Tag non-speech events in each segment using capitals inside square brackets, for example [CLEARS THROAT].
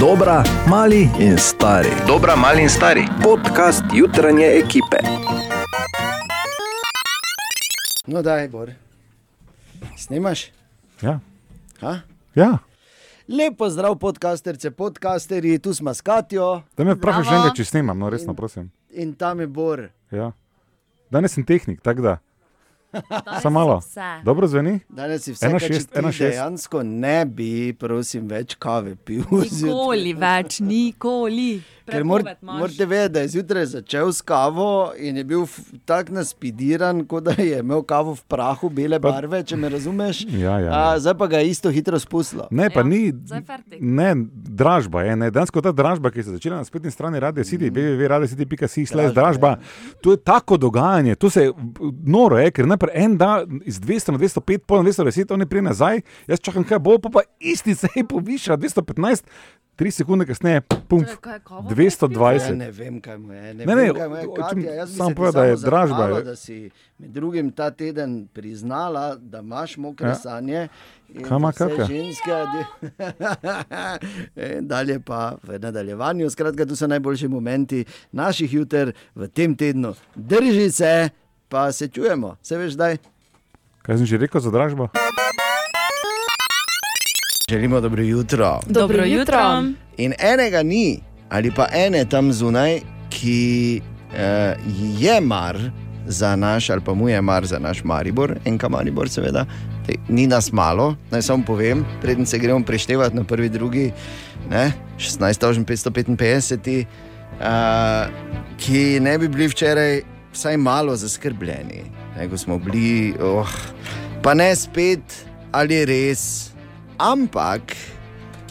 Dobra, mali in stari. Dobra, mali in stari. Podcast jutranje ekipe. No, daj, Bor. Snimaš? Ja. Ha? ja. Lepo zdrav, podcasterce, podcasterji, tu smo s Katijo Da me vprašaš, že enkrat, če snemam, no resno, prosim. in tam je Bor. Ja. Danes sem tehnik, tako da. Samo malo. Dobro zveni? Danes si vse, Ena kar šest, ena šest. dejansko ne bi, prosim, več kave pil. Nikoli več, nikoli. Ker mor, morate vedeti, da je zjutraj začel s kavo in je bil tako naspidiran, kot da je imel kavo v prahu, bele Pa- barve, če me razumeš. [LAUGHS] Ja, ja, A, ja. zdaj pa ga je isto hitro spustilo. Ne, pa Ja, ni. Ne, dražba je. Ne. Danes, ko ta dražba, ki se je začela na spletni strani Radio City, www.radiocity.si, slash Dražba, dražba, to je tako dogajanje, to se je noro, je, ker najprej en dan iz 200 na 205, pol na 210, oni prije nazaj, jaz čakam, kaj bo, pa, pa isti se je povišal, 215, 3 sekunde kasneje, pum, To je kaj, kavo 220. Ja, ne vem, kaj mu je. Ne, Ne, vem, ne, kaj mu je. Katja, jaz ti povedal, da je dražba. Da si med drugim ta teden priznala, da imaš mokre Ja. sanje. in Kaj ima vse kakšne? Ženske, in [LAUGHS] dalje pa v nadaljevanju. Skratka, tu so najboljši momenti naših juter v tem tednu. Drži se, pa se čujemo. Se veš, zdaj. kaj sem že rekel za dražbo? Želimo dobro jutro. Dobro jutro. In enega ni, ali pa ene tam zunaj, ki uh, je mar za naš, ali pa mu je mar za naš Maribor, enka Maribor, seveda. Te, ni nas malo, naj samo povem, preden se gremo preštevati na prvi, drugi, ne, 16.555, uh, ki ne bi bili včeraj vsaj malo zaskrbljeni, ne, ko smo bili, oh, pa ne spet, ali res, ampak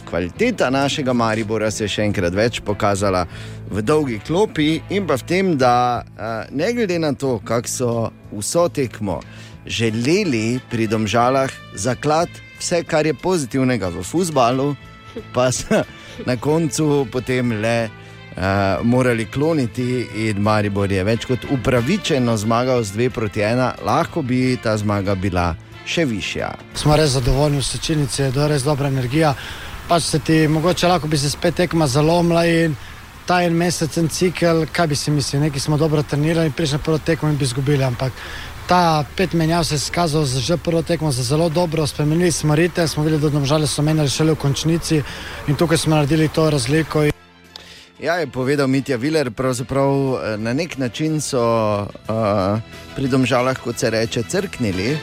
kvaliteta našega Maribora se je še enkrat več pokazala v dolgi klopi in pa v tem, da eh, ne glede na to, kako so vso tekmo želeli pri domžalah zaklad vse, kar je pozitivnega v futbalu, pa so na koncu potem le. Uh, morali kloniti, in Maribor je več kot upravičeno zmagal z 2 proti 1, lahko bi ta zmaga bila še višja. smo res zadovoljni v sečinici, je res dobra energija. Pač se ti mogoče lahko bi se spet tekma zalomila in ta en mesec, en cikel, kaj bi si mislil, neki smo dobro trenirali na prvo tekmo in bi izgubili. Ampak ta pet menjav se je skazal za že prvo tekmo za zelo dobro, spremenili smo rite, smo videli, da domžale so menjali šele v končnici in tukaj smo naredili to razliko. Ja, je povedal Mitja Viler, pravzaprav eh, na nek način so uh, pri domžalah, kot se reče, crknili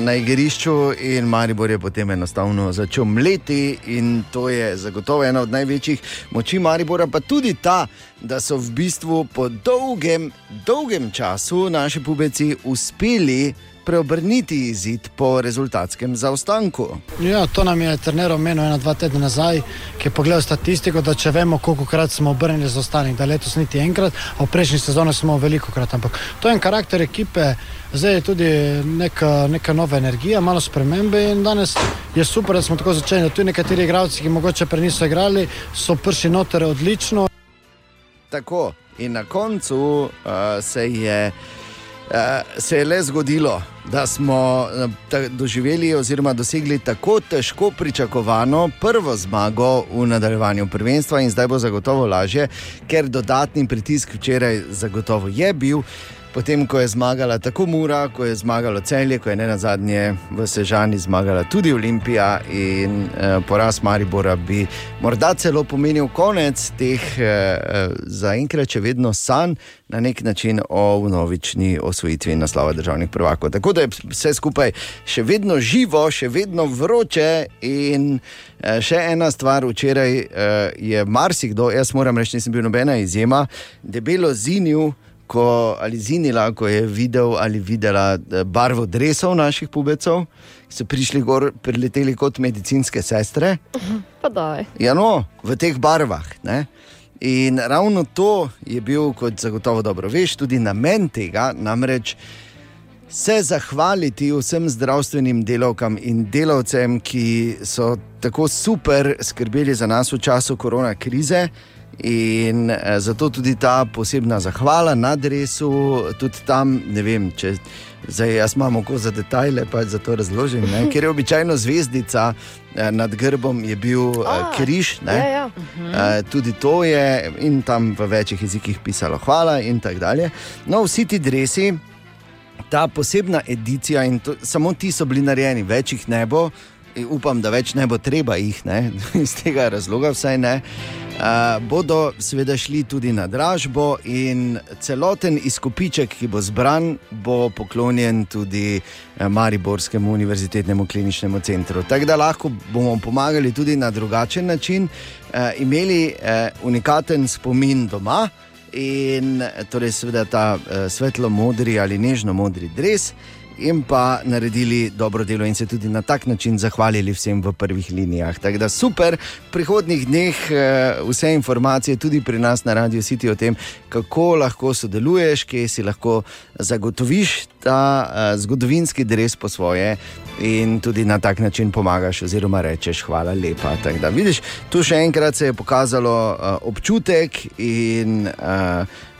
na igrišču in Maribor je potem enostavno začel mleti in to je zagotovo ena od največjih moči Maribora, pa tudi ta, da so v bistvu po dolgem, dolgem času naši pubeci uspeli preobrniti izid po rezultatskem zaostanku. Ja, to nam je trener omenil ena, dva tedna nazaj, ki je pogledal statistiko, da če vemo, koliko krat smo obrnili za ostanek, da letos niti enkrat, a v prejšnji sezoni smo veliko krat. Ampak to je en karakter ekipe, zdaj je tudi neka, neka nova energija, malo spremembe in danes je super, da smo tako začeli. Da tudi nekateri igralci, ki mogoče prej niso igrali, so prišli noter odlično. Tako, in na koncu uh, se, je, se je le zgodilo, da smo ta, doživeli oziroma dosegli tako težko pričakovano prvo zmago v nadaljevanju prvenstva, in zdaj bo zagotovo lažje, ker dodatni pritisk včeraj zagotovo je bil. Potem, ko je zmagala tako Mura, ko je zmagalo Celje, ko je ne na zadnje v Sežani zmagala tudi Olimpija in eh, poraz Maribora bi morda celo pomenil konec teh eh, zaenkrat še vedno sanj na nek način o vnovični osvojitvi naslova državnih prvakov. Tako da je vse skupaj še vedno živo, še vedno vroče in eh, še ena stvar, včeraj eh, je marsikdo, jaz moram reči, nisem bil nobena izjema, debelo zinil ko, ali zinila, ko je videl ali videla eh, barvo drevesov naših pubecov, ki so prišli gor, prileteli kot medicinske sestre. Ja, no, v teh barvah. Ne? In ravno to je bil, kot zagotovo dobro veš, tudi namen tega, namreč se zahvaliti vsem zdravstvenim delavkam in delavcem, ki so tako super skrbeli za nas v času korona krize. In eh, zato tudi ta posebna zahvala na adresu, tudi tam, ne vem, če Zdaj, jaz imam oko za detajle, pa zato razložim. Ne? [LAUGHS] Ker je običajno zvezdica eh, nad grbom, je bil uh, A, križ. Ne? Ja, ja. Uh, tudi to je in tam v večjih jezikih pisalo hvala in tako dalje. No, vsi ti dresi, ta posebna edicija in to, samo ti so bili narejeni, več jih ne bo. Upam, da več ne bo treba jih, ne? [LAUGHS] iz tega razloga vsaj ne. Uh, bodo seveda šli tudi na dražbo, in celoten izkupiček, ki bo zbran, bo poklonjen tudi eh, Mariborskemu univerzitetnemu kliničnemu centru. Tako da lahko bomo pomagali tudi na drugačen način, uh, imeli uh, unikaten spomin doma in eh, torej seveda ta uh, svetlo-modri ali nežno-modri dres. In pa naredili dobro delo, in se tudi na tak način zahvalili vsem v prvih linijah. Tako da super, v prihodnih dneh eh, vse informacije tudi pri nas na Radio City o tem, kako lahko sodeluješ, kje si lahko zagotoviš ta eh, zgodovinski dres po svoje in tudi na tak način pomagaš, oziroma rečeš hvala lepa. Tako da vidiš, tu še enkrat se je pokazalo eh, občutek in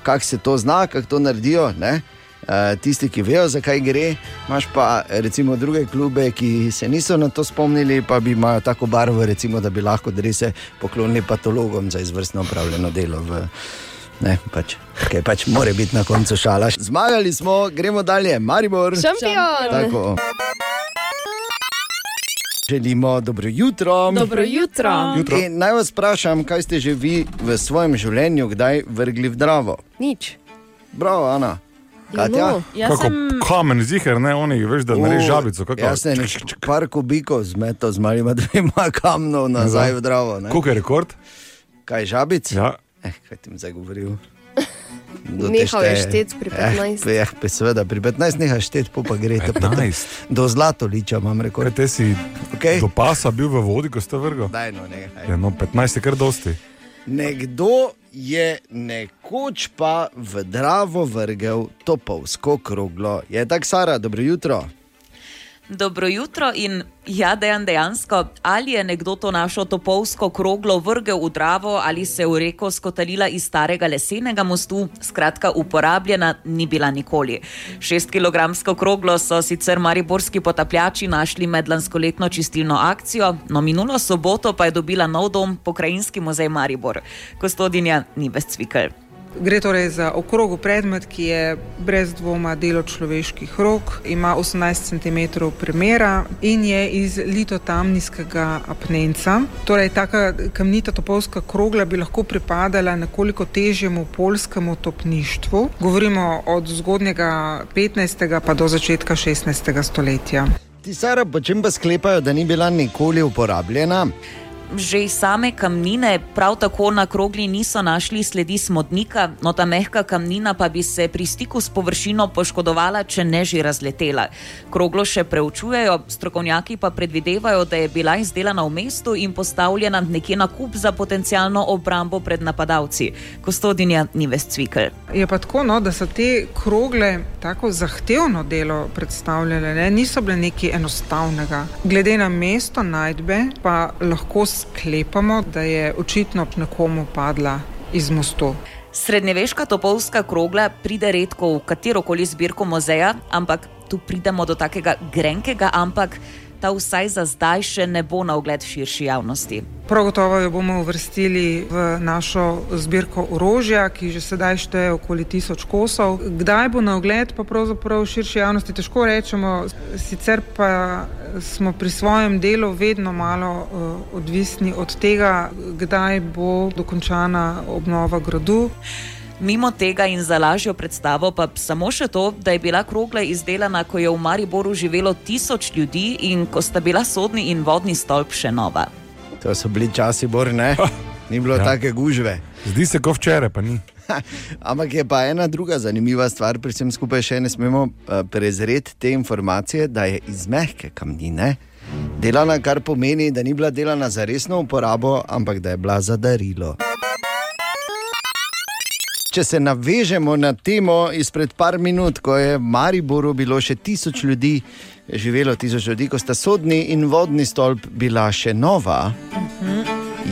kako se to zna, kako to naredijo. Ne? Uh, tisti, ki vejo, zakaj gre, imaš pa recimo druge klube, ki se niso na to spomnili, pa bi imeli tako barvo, recimo, da bi lahko drese poklonili patologom za izvrstno upravljeno delo. V, ne, pač, okay, pač mora biti na koncu šala. Zmagali smo, gremo dalje, Maribor. Šampion! Tako. Želimo dobro jutro. Dobro jutro. Jutro. In naj vas vprašam, kaj ste že vi v svojem življenju kdaj vrgli v Dravo? Nič. Bravo, Ana. Katja? Jaz Kako sem kamen ziger, ne oni, veš, da narediš žabico. kako- Jaz sem par kubikov zmetal z malima dvema [LAUGHS] kamnov nazaj v Dravo. ne. Koliko je rekord? Kaj žabic? Ja. Eh, kaj ti zdaj govoril? [LAUGHS] Do te Nehal je šteje. šteti pri 15. Eh, eh, seveda, pri 15 nehaš šteti, pa gre. to pa- 15. [LAUGHS] Do zlatoliča imam Kaj rekord. te si Okej. do pasa bil v vodi, ko ste vrgel? Daj no, nehaj. Ja, no, 15 je kar dosti. Nekdo je nekoč pa v Dravo vrgel topovsko kroglo. Je tako, Sara, dobro jutro. Dobro jutro in ja, dejan dejansko, ali je nekdo to našo topovsko kroglo vrgel v Dravo ali se v reko skotalila iz starega lesenega mostu, skratka, uporabljena ni bila nikoli. Šest kilogramsko kroglo so sicer mariborski potapljači našli med lanskoletno čistilno akcijo, no minulo soboto pa je dobila nov dom pokrajinski muzej Maribor. Kostodinja ni bezcvikl. Gre torej za okrogel predmet, ki je brez dvoma delo človeških rok, ima 18 cm premjera in je iz litotamnijskega apnenca. Torej, taka kamnita topovska krogla bi lahko pripadala nekoliko težjemu polskemu topništvu. Govorimo od zgodnjega 15. pa do začetka 16. stoletja. Ti, Sara, po čem pa sklepajo, da ni bila nikoli uporabljena? Že same kamnine, prav tako na krogli niso našli sledi smodnika, no ta mehka kamnina pa bi se pri stiku s površino poškodovala, če ne že razletela. Kroglo še preučujejo, strokovnjaki pa predvidevajo, da je bila izdelana v mestu in postavljena nekje na kup za potencijalno obrambo pred napadalci. Kostodinja ni vescvikl. Je pa tako, no, da so te krogle tako zahtevno delo predstavljale, ne? niso bile nekaj enostavnega. Glede na mesto najdbe pa lahko sklepamo, da je očitno nekomu padla iz mostu. Srednjeveška topovska krogla pride redko v katero koli zbirko muzeja, ampak tu pridemo do takega grenkega, ampak ta vsaj za zdaj še ne bo na ogled širši javnosti. Prav gotovo jo bomo uvrstili v našo zbirko orožja, ki že sedaj šteje okoli tisoč kosov. Kdaj bo na ogled, pa pravzaprav širši javnosti težko rečemo, sicer pa smo pri svojem delu vedno malo uh, odvisni od tega, kdaj bo dokončana obnova gradu. Mimo tega in za lažjo predstavo pa samo še to, da je bila krogla izdelana, ko je v Mariboru živelo tisoč ljudi in ko sta bila sodni in vodni stolp še nova. To so bili časi, bor ne. Ni bilo ja. Take gužve. Zdi se, kot včeraj, pa ni. Ampak je pa ena druga zanimiva stvar, pri vsem skupaj še ne smemo uh, prezreti te informacije, da je iz mehke kamnine delana, kar pomeni, da ni bila delana za resno uporabo, ampak da je bila za darilo. Če se navežemo na temo izpred par minut, ko je v Mariboru bilo še tisoč ljudi, živelo tisoč ljudi, ko sta sodni in vodni stolp bila še nova,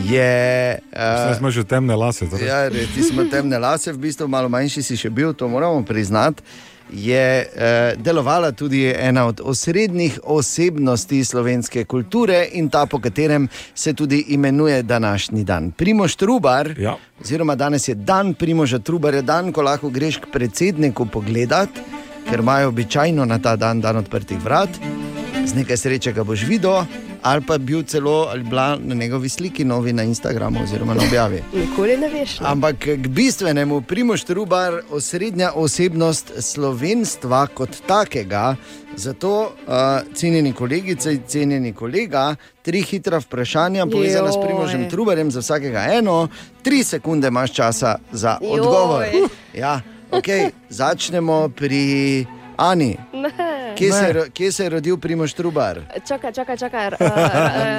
je. Zdaj Uh, smo že temne lase. Torej. Ja, res, ti smo temne lase, v bistvu malo manjši si še bil, to moramo priznati. Je uh, delovala tudi ena od osrednjih osebnosti slovenske kulture in ta, po katerem se tudi imenuje današnji dan. Primoš Trubar, Ja. oziroma danes je dan Primoža Trubarja, dan, ko lahko greš k predsedniku pogledat, ker imajo običajno na ta dan dan odprtih vrat, z nekaj sreče ga boš videl. Ali pa bil celo ali bila na njegovi sliki novi na Instagramu oziroma na objavi. Nikoli ne veš. Ne? Ampak k bistvenemu, Primoš Trubar, osrednja osebnost slovenstva kot takega. Zato, uh, cenjeni kolegice in cenjeni kolega, tri hitra vprašanja, povezana s. Primožem Trubarjem, za vsakega eno, tri sekunde imaš časa za Joj. odgovor. Ja, okay. Začnemo pri Ani. Ne. Kje se, je ro- kje se je rodil Primoš Trubar? Čakaj, čakaj, čakaj. Uh, [LAUGHS] uh,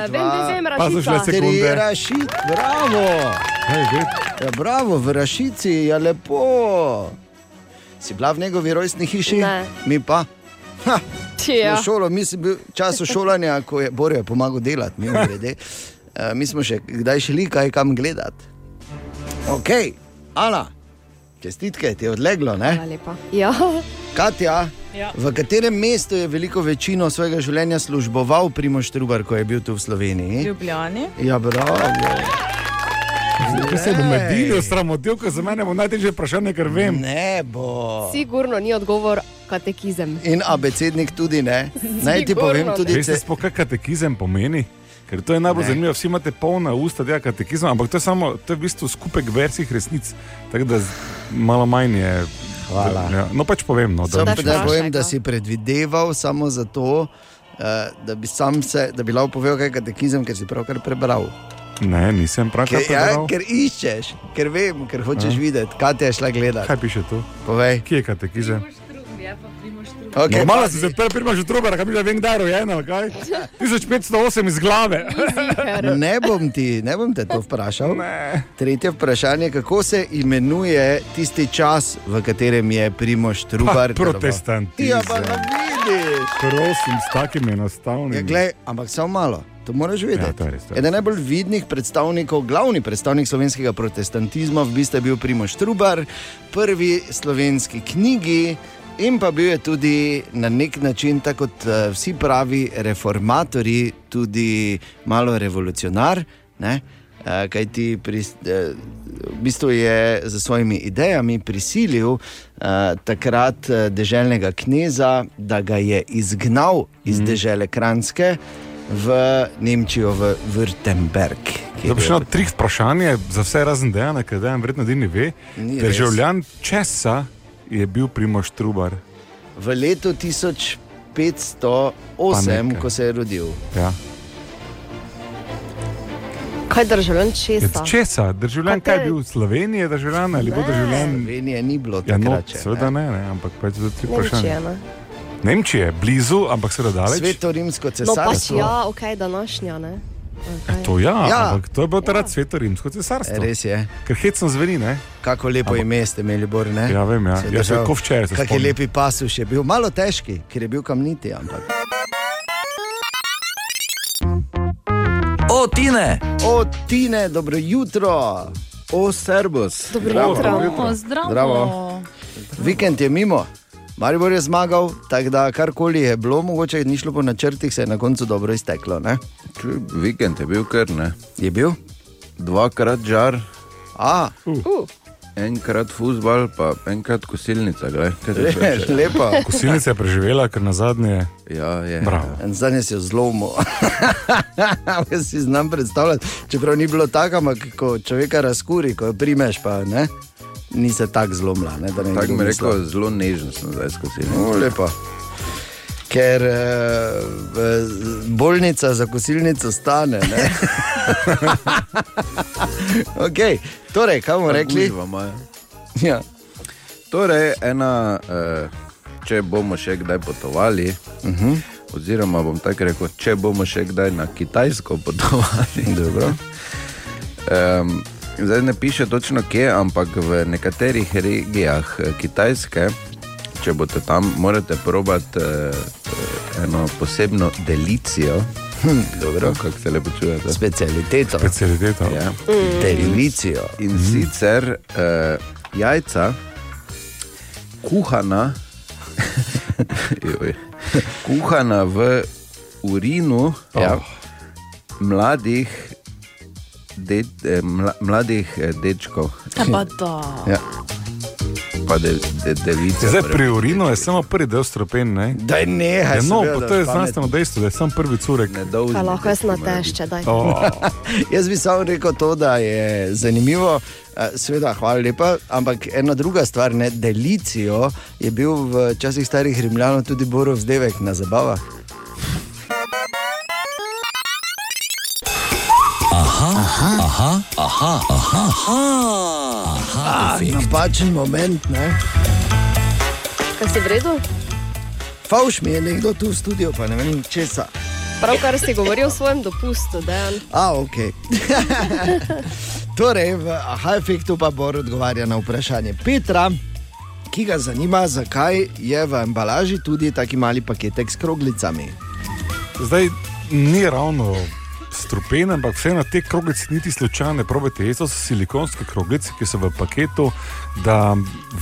vem, vem, vem, Pa so šle rašica. sekunde. Tri Rašit, bravo! Hej, ved, Ja, bravo, v Rašici je lepo. Si bila v njegovi rojstni hiši? Ne. Mi pa. Ha, Ja. v šolo, mi smo bili v času šolanja, ko je Borja pomagal delati, mi, grede, uh, [LAUGHS] mi smo še kdaj šli kaj kam gledati. Ok, Ana, čestitke, ti je odleglo, ne? Hvala lepa. Ja. Katja, Ja. v katerem mestu je veliko večino svojega življenja služboval Primoš Trubar, ko je bil tu v Sloveniji? Ljubljani. Ja, bravo. Če se bo medijno sramotil, ker za mene bo najtežje vprašanje, ker vem. Ne bo. Sigurno ni odgovor katekizem. In abecednik tudi ne. Naj ti povem tudi, Veste, ce, sploh kaj katekizem pomeni? Ker to je najbolj Ne. zanimivo, vsi imate polna usta tega katekizma, ampak to je samo, to je v bistvu skupek versij resnic. Tako da malo manj je. Hvala. Ja, no pač povem, no, da Sam da povem, da si predvideval samo zato, eh, da bi sam se, da bi lahko povedal, kaj je katekizem, ker si pravkar prebral. Ne, nisem prav Ker, ja, prebral. ker iščeš, ker vem, ker hočeš A. videti, kaj te je šla gledati. Kaj piše tu? Povej. Kje je katekizem? Okay, Okay, Malo si se odprl, prima že trubar, kaj mi že vem, kdaj je rojen, ali kaj? [LAUGHS] 1508 iz glave. Ne bom, ti, ne bom te to vprašal. Ne. Tretje vprašanje, kako se imenuje tisti čas, v katerem je Primoš Trubar? Pa, protestantizem. Ja, pa ne vidiš. Prosim, s takimi enostavnimi. Ja, glej, ampak samo malo, to moraš vedeti. Ja, Eden najbolj vidnih predstavnikov, glavni predstavnik slovenskega protestantizma, v bistvu je bil Primoš Trubar, prvi slovenski knjigi. In pa bil je tudi na nek način, tako kot uh, vsi pravi reformatori, tudi malo revolucionar. Ne? Uh, Kaj ti pri, uh, v bistvu je z svojimi idejami prisilil uh, takrat deželnega kneza, da ga je izgnal iz mm. dežele Kranske v Nemčijo, v Württemberg. ki je Zdaj pa še bil- eno trik vprašanje za vse razen dejana, ker dejan verjetno edini ve. Ni res. Državljan česa je bil Primoš Trubar? V letu 1508, nekaj. ko se je rodil. Ja. Kaj državljan Ja, česa? Česa? Državljan, kaj je bil Slovenije, državljan ali bo Ne. državljan? Slovenije ni bilo Ja, no, seveda ne, ne, ampak pač za tri vprašanja. ne? Nemčije, blizu, ampak seveda daleč. Sveto rimsko No, pač cesarstvo. ja, ok, današnja, ne? Okay. To ja, Ja. ja, ampak to je bilo takrat sveto rimsko cesarstvo. Res je. Ker hecno zveni, ne? Kako lepo Ampak- ime ste imeli, Bor, ne? Ja, vem, ja. Jaz sem držal. kot včeraj se Kak je lepi pasuš je bil, malo težki, ker je bil kamniti, ampak. O, Tine! O, Tine, dobro jutro. O, Servus! Dobro Zdravo. jutro. O, zdravo. Zdravo. Vikend je mimo. Maribor je zmagal, tako da karkoli je bilo, mogoče ni šlo po načrtih, se je na koncu dobro izteklo. Ne? Vikend je bil kar ne. Je bil? Dvakrat žar, A, Uh, enkrat futbal, pa enkrat kosilnica. Glej, le, še? lepo. Kosilnica je preživela, ker na zadnje. Ja, je. Bravo. En Zdaj si jo zlomil. [LAUGHS] Jaz si znam predstavljati, čeprav ni bilo tako, ampak ko človeka razkuri, ko jo primeš, pa ne, ni se tako zlomila. Ne, da ne bi Tako mi rekel, zelo nežno sem zdaj skozi. No, lepo. Ker uh, bolnica za kosilnico stane. ne. [LAUGHS] okay. Torej, kaj bomo rekli? Ja. Torej, ena, eh, če bomo še kdaj potovali, uh Mhm. -huh. oziroma bom tako rekel, če bomo še kdaj na Kitajsko potovali. Um, zdaj ne piše točno kje, ampak v nekaterih regijah eh, Kitajske, če boste tam, morate probati uh, eno posebno delicijo. Hm, dobro. Kako se lepo čujete? Specialiteto. Specialiteto. Ja. Delicijo. In sicer uh, jajca, kuhana. [LAUGHS] Kuhana v urinu Ja. mladih, de, eh, mla, mladih eh, dečkov. Ja. Pa de, de, device. Zdaj pri urinu je samo prvi del stropen. Ne? Da je nehaj. Ja, no, pa to je znanstveno dejstvo, da je samo prvi curek. Pa lahko jaz na tešče, daj. Oh. [LAUGHS] Jaz bi samo rekel to, da je zanimivo. Eh, Sveda, hvala lepa. Ampak ena druga stvar, ne, delicijo je bil v časih starih Rimljanov tudi Borov zdevek na zabavah. Aha, aha, aha, aha. Ah, napačen moment, ne. Kaj si v redu? Favš mi je nekdo tu v studiu, pa ne vem česa. Pravkar si govoril o svojem dopustu, Dejan. A, ok. [LAUGHS] torej, v aha efektu pa Bor odgovarja na vprašanje Petra, ki ga zanima, zakaj je v embalaži tudi taki mali paketek s kroglicami. Zdaj ni ravno strupen, ampak vseeno te kroglice niti slučajno ne probujete. To so silikonske kroglice, ki so v paketu, da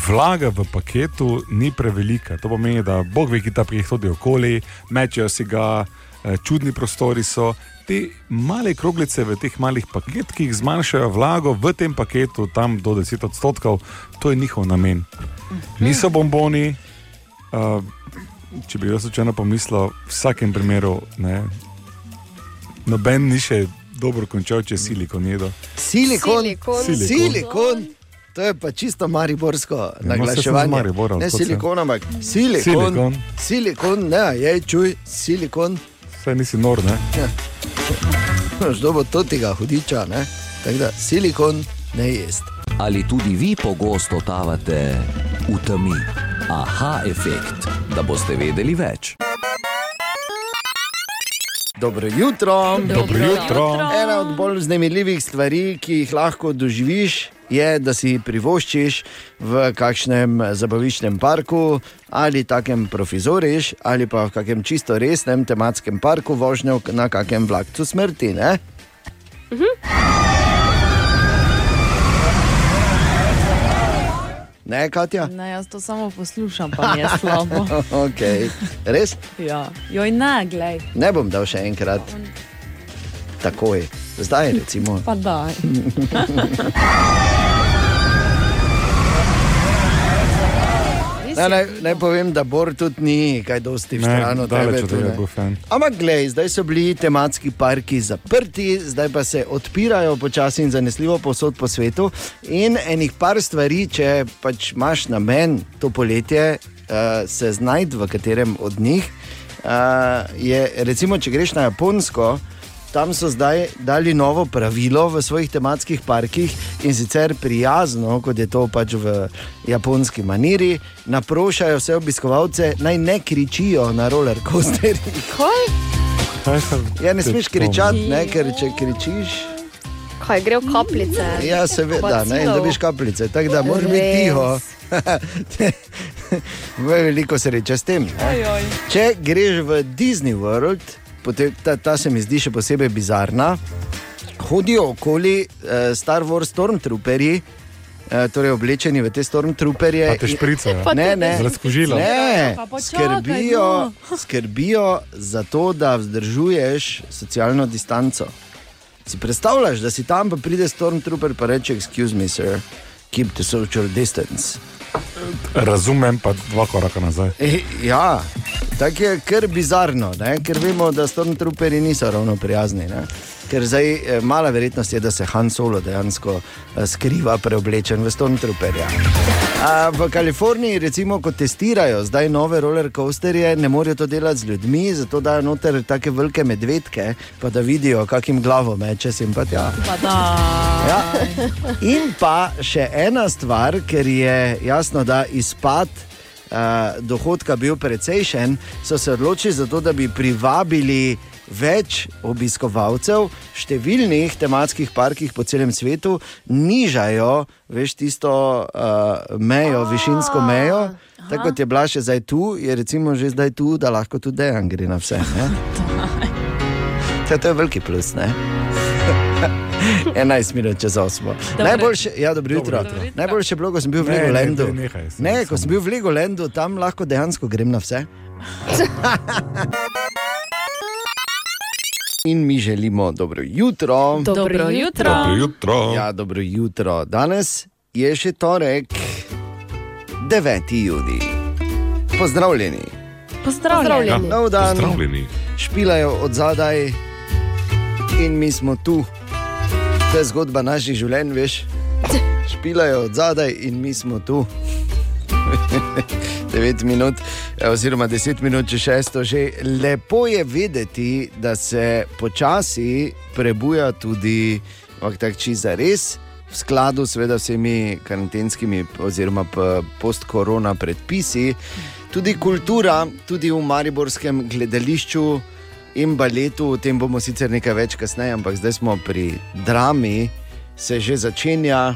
vlaga v paketu ni prevelika. To pomeni, da Bog ve, ki ta paket hodi okoli, mečejo si ga, eh, čudni prostori so. Te male kroglice v teh malih paketkih zmanjšajo vlago v tem paketu, tam do 10 odstotkov, to je njihov namen. Niso bomboni, uh, če bi jaz slučajno pomislil, v vsakem primeru ne, Noben ni še dobro končal, če je silikon jedel. Silikon, Silikon. silikon. silikon. To je pa čisto mariborsko Ja, no, naglaševanje. Maribora, ne silikon, ampak silikon. Silikon. Silikon, ne, je čuj, silikon. Saj nisi nor, ne? Že bo to tega hudiča, ne? Tako da silikon ne jest. Ali tudi vi pogosto totavate v temi? Aha, efekt, da boste vedeli več. Dobro jutro. Dobro jutro. Ena od bolj znemiljivih stvari, ki jih lahko doživiš, je, da si privoščiš v kakšnem zabaviščnem parku ali takem profizoriš ali pa v kakem čisto resnem tematskem parku vožnjo na kakem vlakcu smrti. Ne? Ne, Katja? Ne, jaz to samo poslušam, pa mi je slabo. [LAUGHS] okay. Res? Ja. Joj, ne, glej, Ne bom dal še enkrat. Takoj, zdaj recimo. pa daj. [LAUGHS] Ne, ne, ne povem, da Bor tudi ni kaj dosti v stran Ne, od tebe. Ampak, glej, zdaj so bili tematski parki zaprti, zdaj pa se odpirajo počasi in zanesljivo posod po svetu. In enih par stvari, če pač imaš namen to poletje uh, se znajti v katerem od njih, uh, je recimo, če greš na Japonsko. Tam so zdaj dali novo pravilo v svojih tematskih parkih in sicer prijazno, kot je to pač v japonski maniri, naprošajo vse obiskovalce naj ne kričijo na roller coasterjih. Kaj? Ja, ne smeš kričati, ne, ker če kričiš, Kaj gre v kapljice? ja, seveda, ne, in dobiš kapljice. Tako da moraš biti tiho. [LAUGHS] Veliko sreče s tem. Ne? Če greš v Disney World, potem ta, ta se mi zdi še posebej bizarna. Hodijo okoli uh, Star Wars Stormtrooperji, uh, torej oblečeni v te Stormtrooperje. A te in- špricajo? Ne, ne. Z razkužilom? Ne, Pa počakaj, skrbijo, no. skrbijo za to, da vzdržuješ socialno distanco. Si predstavljaš, da si tam, pa pride Stormtrooper in reče: Excuse me, sir, keep the social distance. Razumem, pa dva koraka nazaj. E, ja, tako je kar bizarno, ne? ker vemo, da Stormtrooperi niso ravno prijazni. Ne? Ker zdaj eh, mala verjetnost je, da se Han Solo dejansko eh, skriva preoblečen v Stormtrooperja. A v Kaliforniji, recimo, ko testirajo zdaj nove roller coasterje, ne morejo to delati z ljudmi, zato dajo noter take velike medvedke, pa da vidijo, kakim glavo meče sem pa tja. Pa. Ja. In pa še ena stvar, ker je jasno, da izpad uh, dohodka bil precejšen, so se odločili za to, da bi privabili več obiskovalcev, v številnih tematskih parkih po celem svetu nižajo, veš, tisto uh, mejo, višinsko mejo. Tako kot je bila še zdaj tu, je recimo že zdaj tu, da lahko tudi dejan gre na vse. Saj [LAUGHS] To je veliki plus. [LAUGHS] [LAUGHS] Ne? 11 minut čez 8. Najboljše, ja, dobro jutro. Dobro jutro. Najboljše je bilo, ko sem bil v Ne, ne, Legolandu. ne, nehaj, sem- Ne, ko sem- bil v Legolandu, tam lahko dejansko grem na vse. [LAUGHS] In mi želimo dobro jutro. Dobro jutro. Dobro jutro. Ja, dobro jutro. Danes je še torek, 9. juni. Pozdravljeni. Pozdravljeni. Ja, Nov dan. Pozdravljeni. špilajo od zadaj in mi smo tu. To je zgodba naših življenj, veš. Špilajo od zadaj in mi smo tu. [LAUGHS] 9 minut, eh, oziroma 10 minut, če šesto, že lepo je vedeti, da se počasi prebuja tudi takči za res, v skladu s vsemi karantenskimi oziroma post-korona predpisi, tudi kultura, tudi v Mariborskem gledališču in baletu, o tem bomo sicer nekaj več kasneje, ampak zdaj smo pri drami, se že začenja.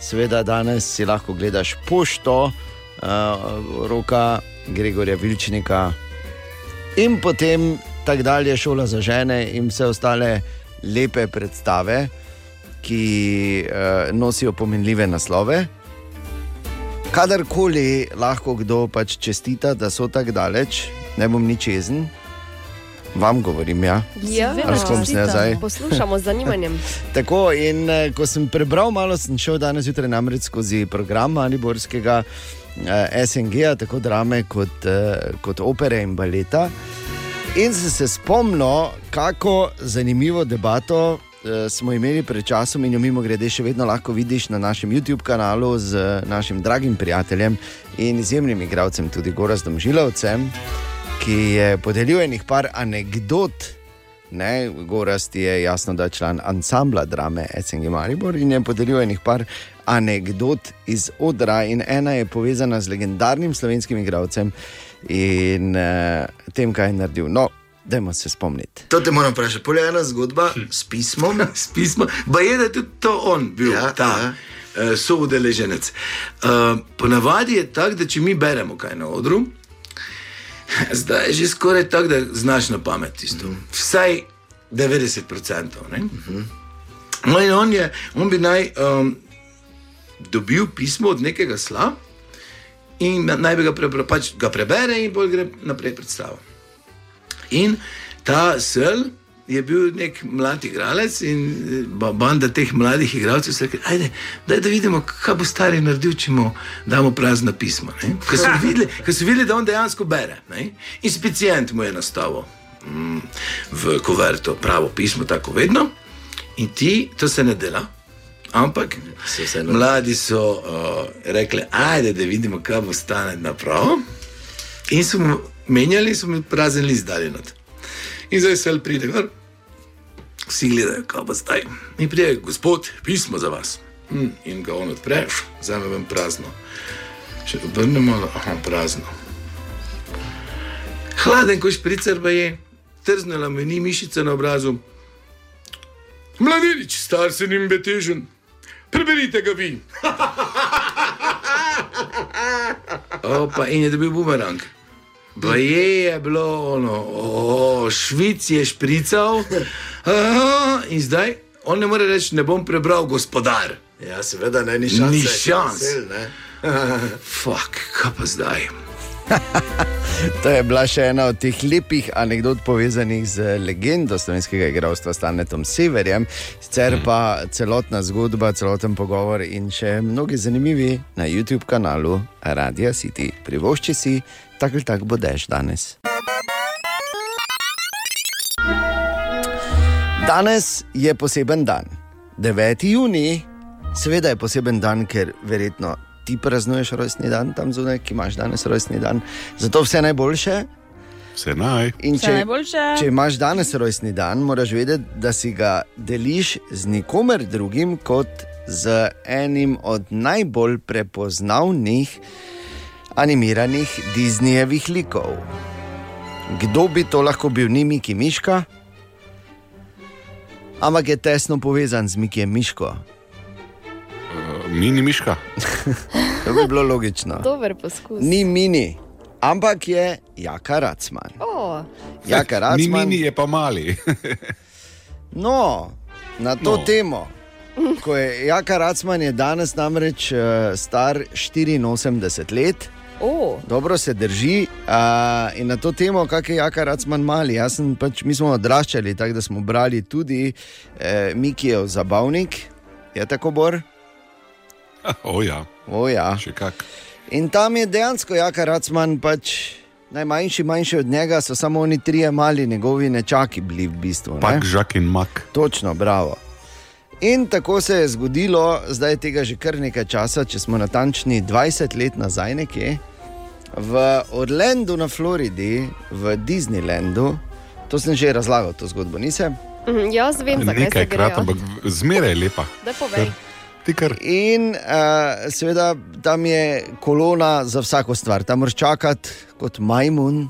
Seveda, danes si lahko gledaš pošto, uh, roka Gregorja Vilčnika in potem tako dalje, šola za žene in vse ostale lepe predstave, ki uh, nosijo pomenljive naslove. Kadarkoli lahko kdo pač čestita, da so tako daleč, ne bom nič jezen, vam govorim. Ja. Ja, zdaj? poslušamo z zanimanjem. [LAUGHS] Tako, in eh, ko sem prebral, malo sem šel danes zjutraj namreč skozi program Mariborskega eh, SNG, tako drame kot, eh, kot opere in baleta. In sem se spomnil, kako zanimivo debato eh, smo imeli pred časom, in jo mimo grede še vedno lahko vidiš na našem YouTube kanalu z eh, našim dragim prijateljem in izjemnim igralcem, tudi Gorazdom Žilovcem, ki je podelil enih par anegdot Ne, Gorast je jasno, da je član ansambla drame SNG Maribor in je podelil enih par anegdot iz odra. In ena je povezana z legendarnim slovenskim igralcem in uh, tem, kaj je naredil. No, dajmo se spomniti. To te moram vprašati. Pole ena zgodba s pismom. [LAUGHS] s pismom. Pa je, da je tudi to on bil, Ja, ta ja. ja. uh, soudeleženec. Uh, ponavadi je tako, da če mi beremo kaj na odru, zdaj je že skoraj tako, da znaš na pamet tisto. Vsaj 90%. Ne? No, in on, je, on bi naj um, dobil pismo od nekega sla in naj bi ga, prebra, pač ga prebere in bolj gre naprej predstavo. In ta sel je bil nek mlad igralec in eh, ba- banda teh mladih igralcev se je rekla: Ajde, daj, da vidimo, kaj bo stari naredil, če mu damo prazna pisma. ne." Ker so videli, ker so videli, da on dejansko bere. Ne? In specijent mu je nastavil mm, v kuverto pravo pismo, tako vedno. In ti, to se ne dela. Ampak vseeno- mladi so uh, rekli, ajde, da vidimo, kaj bo stane napravo. In so mu menjali, so mu prazen list dali not. In zdaj se pride gor, vsi gledajo, kaj bo zdaj. In pride, gospod, pismo za vas. Hm, in ga on odpreš, zdaj vam prazno. Če obrnemo, aha, prazno. Hladen, ko špricer pa je, trznila mi ni mišica na obrazu. Mladenič, star se nim betežen, preberite ga vi. [LAUGHS] Opa, in je dobil bumerang. Pa je, bilo ono, o, švic je šprical, aha, in zdaj on ne more reči, ne bom prebral gospodar. Ja, seveda, ne, ni šans. Ni šans. Vesel, ne. Fuk, kaj pa zdaj? [LAUGHS] To je bila še ena od teh lepih anegdot povezanih z legendo slovenskega igralstva Stanetom Severjem, sicer pa celotna zgodba, celoten pogovor in še mnogi zanimivi na YouTube kanalu Radia City. Privošči si, tako ali tako bodeš danes. Danes je poseben dan, 9. juni, seveda je poseben dan, ker verjetno ti praznuješ rojstni dan tam zunaj, ki imaš danes rojstni dan. Zato vse najboljše. Vse naj. In Vse če, najboljše. če imaš danes rojstni dan, moraš vedeti, da si ga deliš z nikomer drugim kot z enim od najbolj prepoznavnih animiranih Disneyjevih likov. Kdo bi to lahko bil, ni Miki Miška? Ampak je tesno povezan z Mikijem Miško. Mini miška. [LAUGHS] To bi bilo logično. Dober poskus. Ni mini, ampak je Jaka Racman. O, Jaka Ni Racman. mini, je pa mali. [LAUGHS] No, Na to No. temo, ko je Jaka Racman je danes namreč uh, star 84 let. O. Dobro se drži. Uh, in na to temo, kako je Jaka Racman mali. Jaz sem pač, mi smo odraščali tako, da smo brali tudi eh, Mikijev zabavnik, je tako bor. [LAUGHS] O ja. O ja. Še kak. In tam je dejansko Jaka Racman pač. Najmanjši, manjši od njega so samo oni trije mali, njegovi nečaki bili v bistvu. ne. Pak, žak in mak. Točno, bravo. In tako se je zgodilo, zdaj je tega že kar nekaj časa, če smo natančni 20 let nazaj, nekje v Orlandu na Floridi, v Disneylandu. To sem že razlagal, to zgodbo nisem. Mhm, Jaz vem, zakaj se Nekajkrat, gre. ampak zmeraj je lepa. Da povej. In uh, seveda tam je kolona za vsako stvar. Tam moraš čakati kot majmun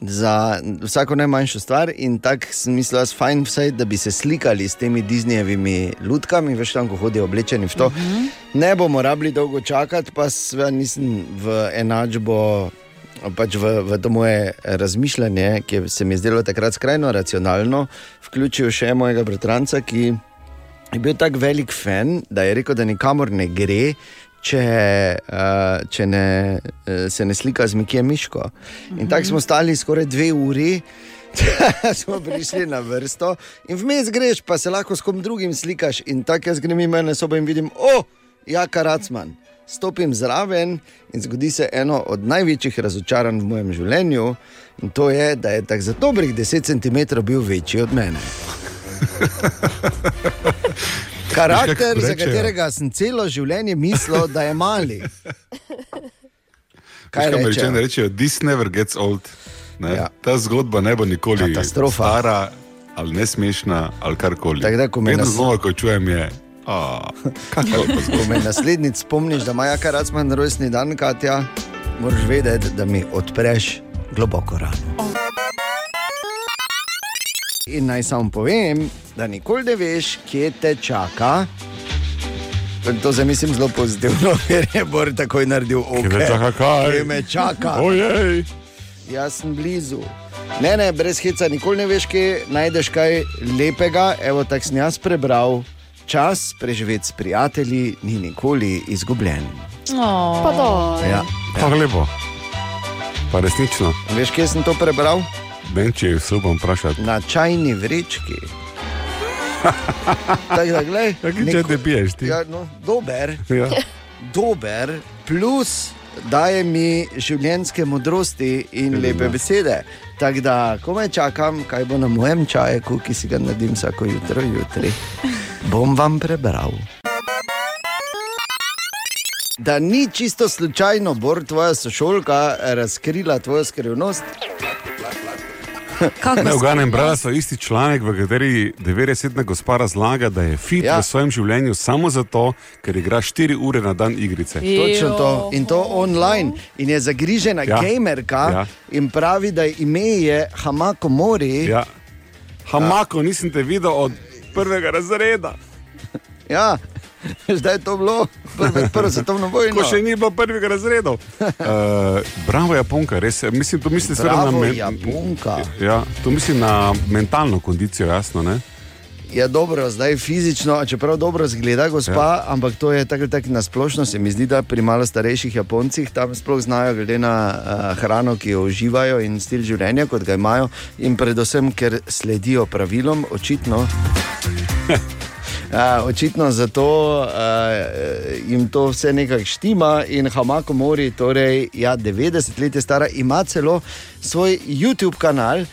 za vsako najmanjšo stvar. In tako sem mislil, da je fajn, vsaj, da bi se slikali s temi Disneyjevimi lutkami, veš tam, ko hodijo oblečeni v to. Uh -huh. Ne bomo rabili dolgo čakati, pa seveda nisem v enačbo. Pač v, v to moje razmišljanje, ki se mi je zdelo takrat skrajno racionalno, vključil še mojega bratranca, ki je bil tako velik fan, da je rekel, da nikamor ne gre, če, uh, če ne, uh, se ne slika z Mikijem Miško. In tako smo stali skoraj dve uri. [LAUGHS] smo prišli na vrsto, in vmes greš, pa se lahko s kom drugim slikaš. In tako jaz grem in mene sobo in vidim, o, Jaka Racman. Stopim zraven in zgodi se eno od največjih razočaranj v mojem življenju, in to je, da je tako za dobrih 10 cm bil večji od mene. [LAUGHS] [LAUGHS] Karakter, Veš, kako za katerega sem celo življenje mislil, da je mali. Kaj Kaj rečejo? rečejo? This never gets old. Ne? Ja. Ta zgodba ne bo nikoli Katastrofa. stara ali nesmešna ali karkoli. Vedno nas- znova, ko čujem, je. Pa Ko me naslednjič spomniš, da ima Jaka Racman rojstni dan, Katja, moraš vedeti, da mi odpreš globoko rano. In naj samo povem, da nikoli ne veš, kje te čaka. To se mislim zelo pozitivno, [LAUGHS] ker je Bor takoj naredil oko. Kje me čaka kaj? Kje me čaka? Ojej. Jaz sem blizu. Ne, ne, brez heca, nikoli ne veš, kje najdeš kaj lepega. Evo, tako sem jaz prebral. Čas preživeti s prijatelji ni nikoli izgubljen. Pa do. Ja. Tako lepo. Pa resnično. Veš, kje sem to prebral? Vem, če se upam vprašati. Na čajni vrečki. [LAUGHS] Tako da, glej, Kaj, če te piješ ti? Ja, no, dober, Ja. dober, plus daje mi življenjske modrosti in lepe besede. Tako da, komaj čakam, kaj bo na mojem čaju, ki si ga naredim vsako jutro, jutri. Bom vam prebral. Da ni čisto slučajno, Bor, tvoja sošolka, razkrila tvojo skrivnost. Ne, v Ganem brala so isti članek, v kateri 90-letna gospa razlaga, da je fit Ja. ja. v svojem življenju samo zato, ker igra 4 ure na dan igrice. Točno to. In to online. In je zagrižena ja. Ja. gamerka Ja. in pravi, da ime je Hamako Mori. Ja. Hamako, nisem te videl od prvega razreda. Ja. [LAUGHS] Zdaj je to bilo prve, prvo svetovno vojno. Ko še ni bilo prvega razreda. Uh, [LAUGHS] bravo, Japonka, res. Mislim, to mislim Bravo, na men- Japonka. Ja, to mislim na mentalno kondicijo, jasno. Ne? Je dobro, zdaj fizično, čeprav dobro zgleda, gospa, ja. ampak to je tako tako na splošno. Se mi zdi, da pri malo starejših Japoncih tam sploh znajo, glede na uh, hrano, ki jo uživajo in stil življenja, kot ga imajo, in predvsem, ker sledijo pravilom, očitno. [LAUGHS] Uh, očitno zato uh, jim to vse nekako štima in Hamako Mori, torej ja, 90 let je stara, ima celo svoj YouTube kanal,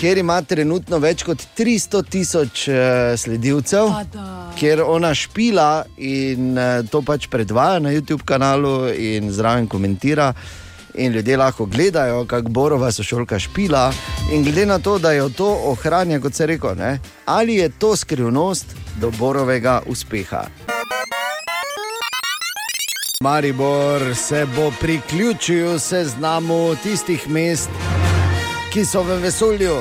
kjer ima trenutno več kot 300 tisoč uh, sledilcev, kjer ona špila in uh, to pač predvaja na YouTube kanalu in zraven komentira. In ljudje lahko gledajo, kako Borova sošolka špila. In glede na to, da jo to ohranja, kot se reko, ne, ali je to skrivnost do Borovega uspeha. Maribor se bo priključil seznamu tistih mest, ki so v vesolju.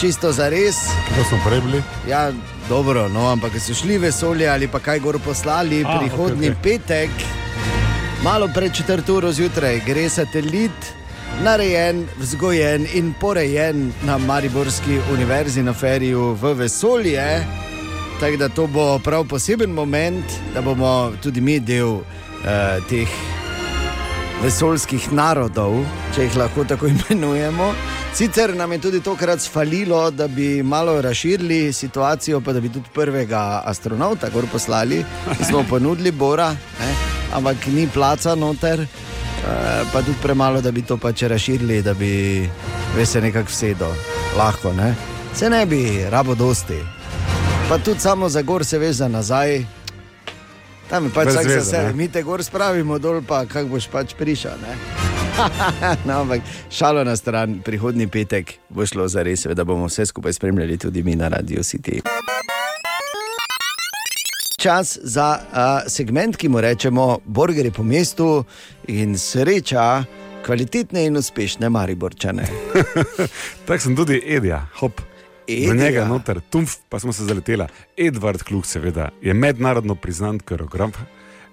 Čisto za res. To smo prej bili. Ja, dobro, no, ampak so šli v vesolje ali pa kaj gor poslali A, prihodni okej, okay, petek, malo pred četrto uro zjutraj, gre satelit. Narejen, vzgojen in porejen na Mariborski univerzi na feriju v vesolje. Tako da to bo prav poseben moment, da bomo tudi mi del uh, teh vesoljskih narodov, če jih lahko tako [LAUGHS] imenujemo. Sicer nam je tudi tokrat sfalilo, da bi malo razširili situacijo, pa da bi tudi prvega astronauta gor poslali. Mi Smo ponudili Bora, ne? Ampak ni placa noter, eh, pa tudi premalo, da bi to pač razširili, da bi se nekako vsedo. Lahko, ne? Se ne bi, rabo dosti. Pa tudi samo za gor se veš za nazaj. Tam je pač vsak za sebe, mi te gor spravimo dol, pa kak boš pač prišel. ne? [LAUGHS] no, ampak šalo na stran, prihodni petek bo šlo za res, da bomo vse skupaj spremljali tudi mi na Radio City. Čas za uh, segment, ki mu rečemo Borgeri po mestu in sreča kvalitetne in uspešne Mariborčane. [LAUGHS] Tako sem tudi Edija, hop. V Edija. njega noter, tumf, pa smo se zaletela. Edvard Kluk, seveda, je mednarodno priznan koreograf.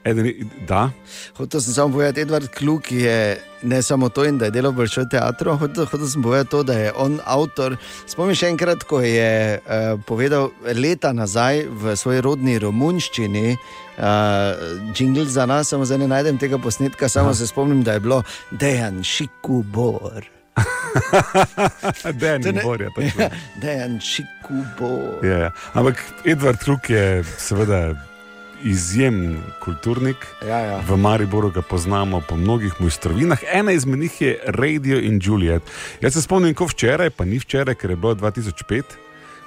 Eden, da, Hotel sem samo povedati, Edvard Kluk je ne samo to, da je delal v Bolšoj teatru, hotel, hotel sem povedati to, da je on avtor. Spomniš še enkrat, ko je uh, povedal leta nazaj v svoji rodni romunščini. Uh, Jingle za nas, samo zdaj ne najdem tega posnetka, samo se spomnim, da je bilo Dejan Šikubor. [LAUGHS] Dejan ne- Bor je točno. [LAUGHS] Dejan Šikubor. Ja. Ampak Edvard Kruk je seveda izjemen kulturnik. Ja, ja. V Mariboru ga poznamo po mnogih mojstrovinah. Ena izmed njih je Radio in Juliet. Jaz se spomnim, ko včeraj, pa ni včeraj, ker je bilo 2005.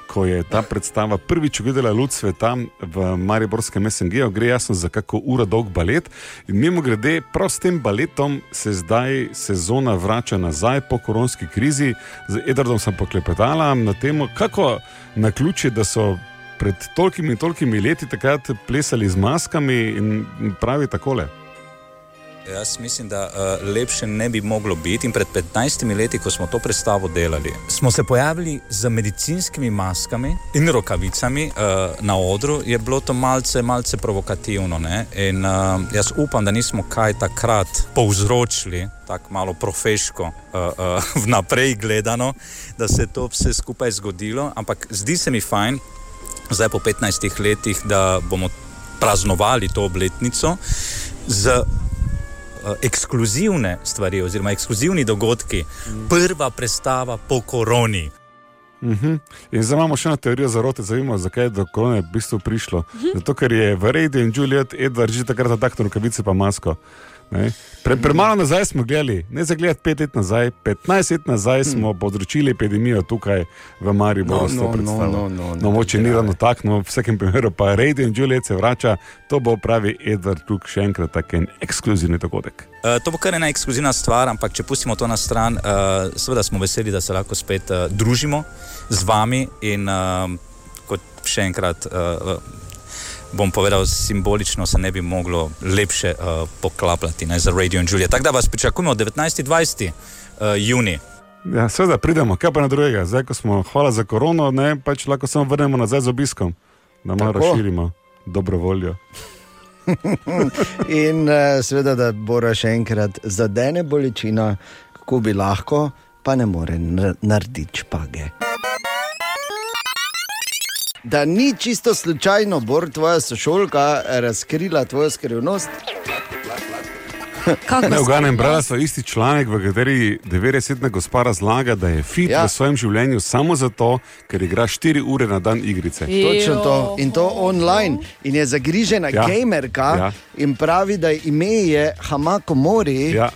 Ko je ta predstava prvič videla luč sveta v Mariborskem SNG, gre jasno za kako uro dolg balet. In mimo grede, prav s tem baletom se zdaj sezona vrača nazaj po koronski krizi. Z Edardom sem poklepetala na temo, kako na ključe, da so pred tolkimi in tolkimi leti takrat plesali z maskami in pravi takole. Jaz mislim, da uh, lepše ne bi moglo biti. In pred 15 leti, ko smo to predstavo delali, smo se pojavili z medicinskimi maskami in rokavicami uh, na odru. Je bilo to malce, malce provokativno. Ne? In uh, jaz upam, da nismo kaj takrat povzročili, tako malo profeško, uh, uh, [LAUGHS] vnaprej gledano, da se je to vse skupaj zgodilo. Ampak zdi se mi fajn, zdaj po 15 letih, da bomo praznovali to obletnico z eh, ekskluzivne stvari, oziroma ekskluzivni dogodki, prva predstava po koroni. Uh -huh. In zdaj imamo še eno teorijo zarote, zavimo, zakaj je do korone v bistvu prišlo. Zato, ker je v Rejdu in Juliet Edward že takrat na taktu rokavice pa masko. Pre, premalo nazaj smo gledali, ne za gledati pet let nazaj, 15 let nazaj smo povzročili epidemijo tukaj v Mariboru. No, s to no, predstavo. no, no, no, no, moče ni ravno tako, no, v vsakem primeru pa Rejdu in Juliet se vrača, to bo pravi Edward Cook še enkrat tak en ekskluzivni dogodek. Uh, to bo kar ena ekskluzivna stvar, ampak če pustimo to na stran, uh, seveda smo veseli, da se lahko spet uh, družimo z vami in uh, kot še enkrat. Uh, Bom povedal, simbolično se ne bi moglo lepše uh, poklapljati ne, za Radio in Julia. Tako da vas pričakujemo 19-20 uh, juni. Ja, seveda pridemo, kaj pa na drugega. Zdaj, ko smo, hvala za korono, ne, pač lahko samo vrnemo nazaj z obiskom, da malo Tako. razširimo dobro voljo. [LAUGHS] In uh, seveda, da bo še enkrat zadene bolečina, kako bi lahko, pa ne more narediti špage. Da ni čisto slučajno, Bor, tvoja sošolka, razkrila tvojo skrivnost. Ne, v Ganem brala so isti članek, v kateri 90-letna gospa razlaga, da je fit Ja. ja. v svojem življenju samo zato, ker igra 4 ure na dan igrice. Točno to. In to online. In je zagrižena ja. Ja. gamerka Ja. in pravi, da ime je Hamako Mori. Ja.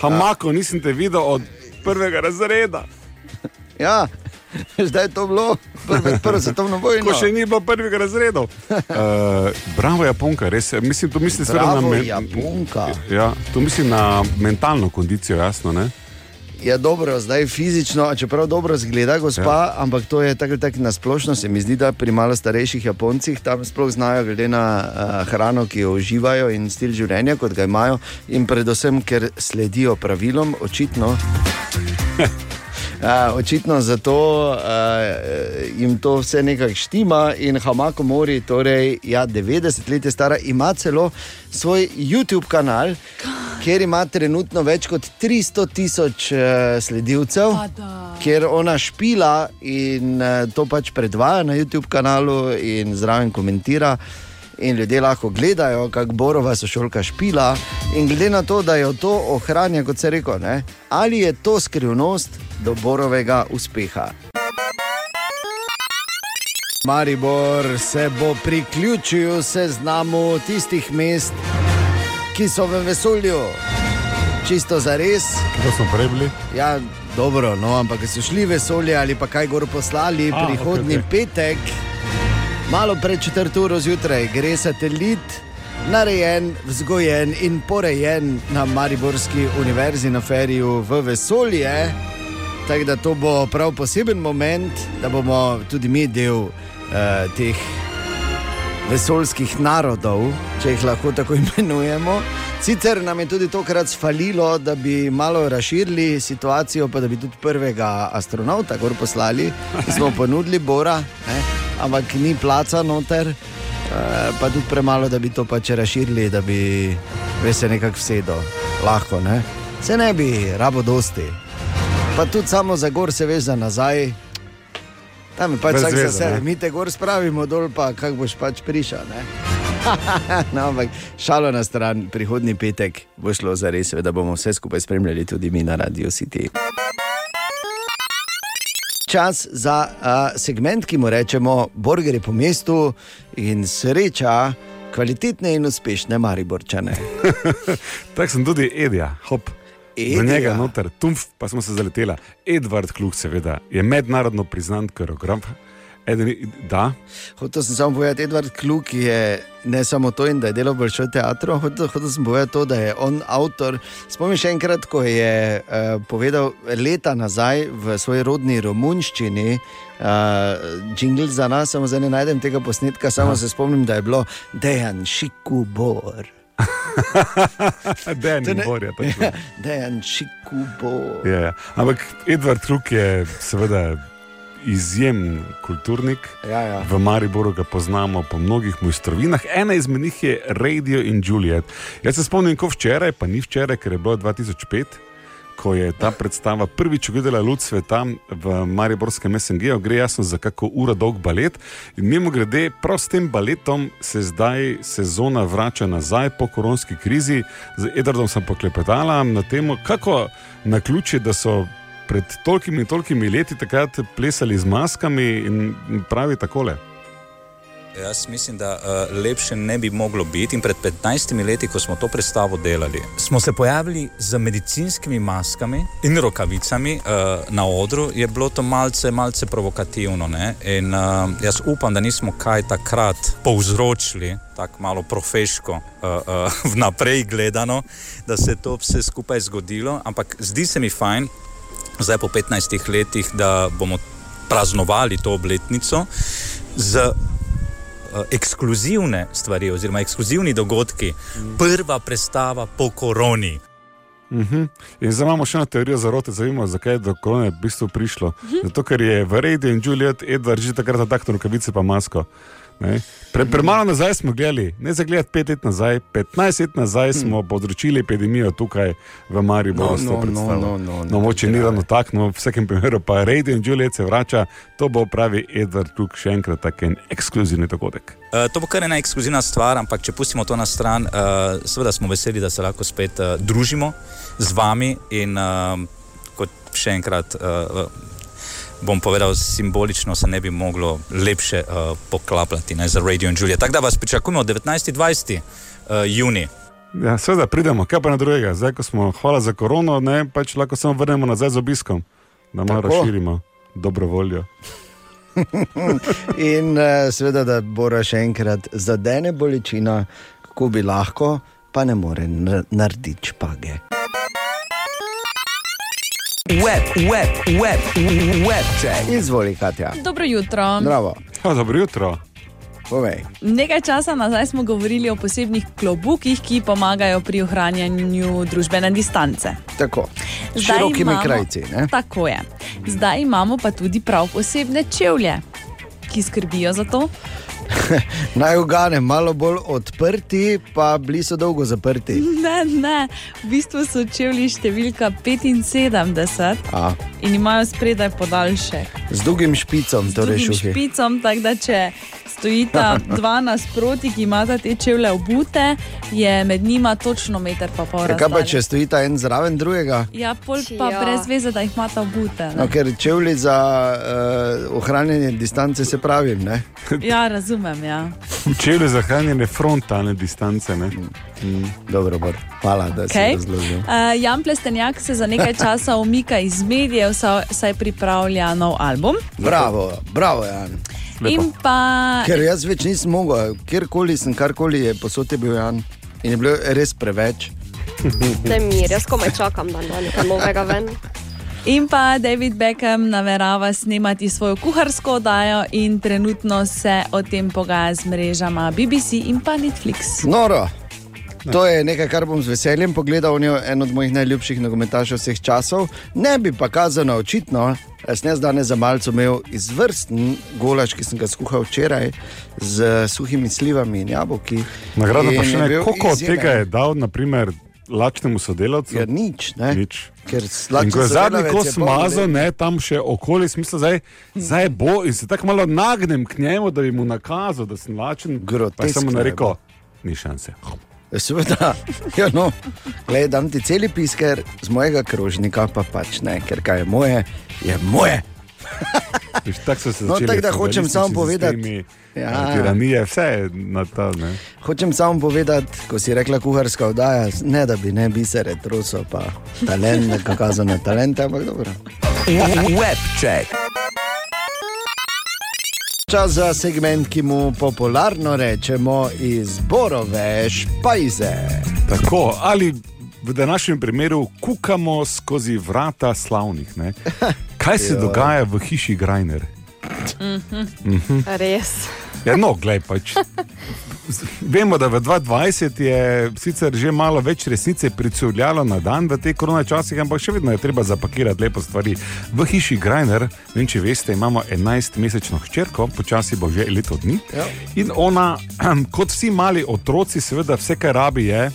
Hamako, nisem te videl od prvega razreda. Ja, [LAUGHS] zdaj je to bilo, prve, prvo svetovno vojno. Ko še ni bilo prvega razreda. Uh, [LAUGHS] bravo, Japonka, res. Mislim, to mislim Bravo, na Japonka. Ja, to mislim na mentalno kondicijo, jasno. Ne? Je dobro, zdaj fizično, čeprav dobro zgleda, gospa, ja. ampak to je tako ali tako nasplošno. Se mi zdi, da pri malo starejših Japoncih tam sploh znajo, glede na uh, hrano, ki jo uživajo in stil življenja, kot ga imajo, in predvsem, ker sledijo pravilom, očitno. [LAUGHS] Uh, očitno zato uh, jim to vse nekako štima in Hamako Mori, torej ja, 90 let je stara, ima celo svoj YouTube kanal, kjer ima trenutno več kot 300 tisoč uh, sledilcev, kjer ona špila in uh, to pač predvaja na YouTube kanalu in zraven komentira. In ljudje lahko gledajo, kako Borova sošolka špila, in glede na to, da jo to ohranja, kot se reko, ali je to skrivnost do Borovega uspeha. Maribor se bo priključil seznamu tistih mest, ki so v vesolju. Čisto za res. To smo prebili. Ja, dobro, no, ampak so šli v vesolje ali pa kaj gor poslali A, prihodni okej, okej. petek. Malo pred četrto uro zjutraj gre satelit, narejen, vzgojen in porejen na Mariborski univerzi na feriju v vesolje. Tako da to bo prav poseben moment, da bomo tudi mi del uh, teh vesoljskih narodov, če jih lahko tako [LAUGHS] imenujemo. Sicer nam je tudi tokrat falilo, da bi malo razširili situacijo, pa da bi tudi prvega astronauta gor poslali. Smo ponudili Bora, ne? ampak ni placa noter, eh, pa tudi premalo, da bi to pač razširili, da bi se nekako vsedo. Lahko, ne? Se ne bi rabo dosti. Pa tudi samo za gor se veš za nazaj. Tam je pač Brez vsak za veze, sebe, ne. mi te gor spravimo dol, pa kako boš pač prišel. ne? [LAUGHS] no, ampak šalo na stran, prihodni petek bo šlo za res, da bomo vse skupaj spremljali tudi mi na Radio City. Čas za uh, segment, ki mu rečemo Borgeri po mestu in sreča kvalitetne in uspešne Mariborčane. [LAUGHS] Tako sem tudi Edija, hop. Edija? Na njega noter, tumf, pa smo se zaletela. Edvard Kluk, seveda, je mednarodno priznan koreograf. Eden, da, Hotel sem samo povedati, Edvard Kluk je ne samo to, da je delal v Bolšoj teatru, hotel, hotel sem povedati to, da je on avtor. Spomniš še enkrat, ko je uh, povedal leta nazaj v svoji rodni romunščini. Uh, Jingle za nas, samo zdaj ne najdem tega posnetka, samo se spomnim, da je bilo Dejan Šikubor. [LAUGHS] Dejan To ne- Borja. točno. Dejan Šikubor. Ja, ja. Ampak Edvard Kluk je seveda izjemen kulturnik. Ja, ja. V Mariboru ga poznamo po mnogih mojstrovinah. Ena izmed njih je Radio in Juliet. Jaz se spomnim, ko včeraj, pa ni včeraj, ker je bilo 2005. Ko je ta predstava prvič videla luč sveta v Mariborskem SNG-u, gre jasno za kako uro dolg balet. In mimo grede, prav s tem baletom se zdaj sezona vrača nazaj po koronski krizi. Z Edardom sem poklepetala na temo, kako na ključe, da so pred tolkimi in tolkimi leti takrat plesali z maskami in pravi takole. Jaz mislim, da uh, lepše ne bi moglo biti. In pred 15 leti, ko smo to predstavo delali, smo se pojavili z medicinskimi maskami in rokavicami uh, na odru. Je bilo to malce, malce provokativno. Ne? In uh, jaz upam, da nismo kaj takrat povzročili, tako malo profeško, uh, uh, [LAUGHS] vnaprej gledano, da se je to vse skupaj zgodilo. Ampak zdi se mi fajn, zdaj po 15 letih, da bomo praznovali to obletnico z ekskluzivne stvari, oziroma ekskluzivni dogodki, prva predstava po koroni. Uh -huh. In zdaj imamo še eno teorijo zarote, zavimo, zakaj je do korone v bistvu prišlo. Uh -huh. Zato, ker je v Radio in Juliet Edward že takrat zataknil rokavice pa masko. Ne? Pre, premalo nazaj smo gledali, ne za gledati pet let nazaj, 15 let nazaj smo področili epidemijo tukaj v Mariboru. No, to no, predstavo. no, no, no, no, moče ni ravno tako, no, v vsakem primeru pa Radio in Juliet se vrača, to bo pravi Edward Kluk še enkrat tak en ekskluzivni dogodek. Uh, to bo kar ena ekskluzivna stvar, ampak če pustimo to na stran, uh, seveda smo veseli, da se lahko spet uh, družimo z vami in uh, kot še enkrat. Uh, Bom povedal, simbolično se ne bi moglo lepše uh, poklapljati ne, za Radio in Julia. Tako da vas pričakujemo 19-20 uh, juni. Ja, seveda pridemo, kaj pa na drugega. Zdaj, ko smo, hvala za korono, ne, pač lahko samo vrnemo nazaj z obiskom, da malo Tako. razširimo dobro voljo. [LAUGHS] In uh, seveda, da bo še enkrat zadene bolečina, kako bi lahko, pa ne more narediti špage. Web, web, web, web check. Izvoli, Katja. Dobro jutro. Bravo. Ja, dobro jutro. povej. Nekaj časa nazaj smo govorili o posebnih klobukih, ki pomagajo pri ohranjanju družbene distance. Tako, s širokimi imamo- krajci. Ne? Tako je. Zdaj imamo pa tudi prav posebne čevlje, ki skrbijo za to. [LAUGHS] Naj ugane, malo bolj odprti, pa bili so dolgo zaprti. Ne, ne, v bistvu so čevlji številka 75 A, in imajo spredaj podaljšek. z dolgim špicom, torej šuhi. špicom, tako da če stojita [LAUGHS] dva nasproti, ki imata te čevlje obute, je med njima točno meter pa pol. Ja, Kaj pa če stojita en zraven drugega? Ja, pol pa Ja. brez veze, da jih imata obute. No, ne. ker čevlji za uh, ohranjanje distance se pravim. Ne? Ja, razumem. Ja. Čevlje za hranjenje frontalne distance. Ne? Mm, dobro, bor. hvala, da si Okay. razložil. Uh, Jan Plestenjak se za nekaj časa umika iz medijev, saj, pripravlja nov album. Bravo, bravo, Jan. In pa Ker jaz več nisem mogel, kjerkoli sem, karkoli je posod je bil Jan. In je bilo res preveč. Ne mir, jaz komaj čakam, da da nekaj novega ven. In pa David Beckham namerava snemati svojo kuharsko oddajo, in trenutno se o tem pogaja z mrežama BBC in pa Netflix. Noro. To je nekaj, kar bom z veseljem pogledal. On je en od mojih najljubših nogometašev vseh časov. Ne bi pa kazano očitno, jaz ne zdaj za malce imel izvrsten golaž, ki sem ga skuhal včeraj z suhimi slivami in jabolki. Nagrado pa še ne. bil Koliko od tega je dal, naprimer, lačnemu sodelavcu? Ja, nič, ne? nič. Ker ko je zadnji kos let- ne, tam še okoli, smisel, zdaj, zdaj bo in se tako malo nagnem k njemu, da bi mu nakazal, da sem lačen. Pa sem mu rekel, ni šanse. Seveda, ja, no, Glej, dam ti celi pisker z mojega krožnika, pa pač ne, ker kaj je moje, je moje. [LAUGHS] Viš, tako so se No, začeli tako da hočem samo povedati- Ja. Tiranije, vse je na ta. Ne. Hočem samo povedati, ko si rekla kuharska oddaja, ne da bi ne bisere, troso pa talent, na talente, ampak dobro. Webcheck. Čas za segment, ki mu popularno rečemo izborove špajze. Tako, ali v današnjem primeru kukamo skozi vrata slavnih. Ne? Kaj se [LAUGHS] Joj. dogaja v hiši Grajner? Mhm. Res. Ja, no, glej, pač. Vemo, da v 2020 je sicer že malo več resnice pricurljalo na dan v teh korona časih, ampak še vedno je treba zapakirati lepo stvari. V hiši Grajner, ne vem, če veste, imamo 11-mesečno hčerko, počasi bo že leto dni. Ja. In ona, [CLEARS THROAT] kot vsi mali otroci, seveda vse, kar rabi, je.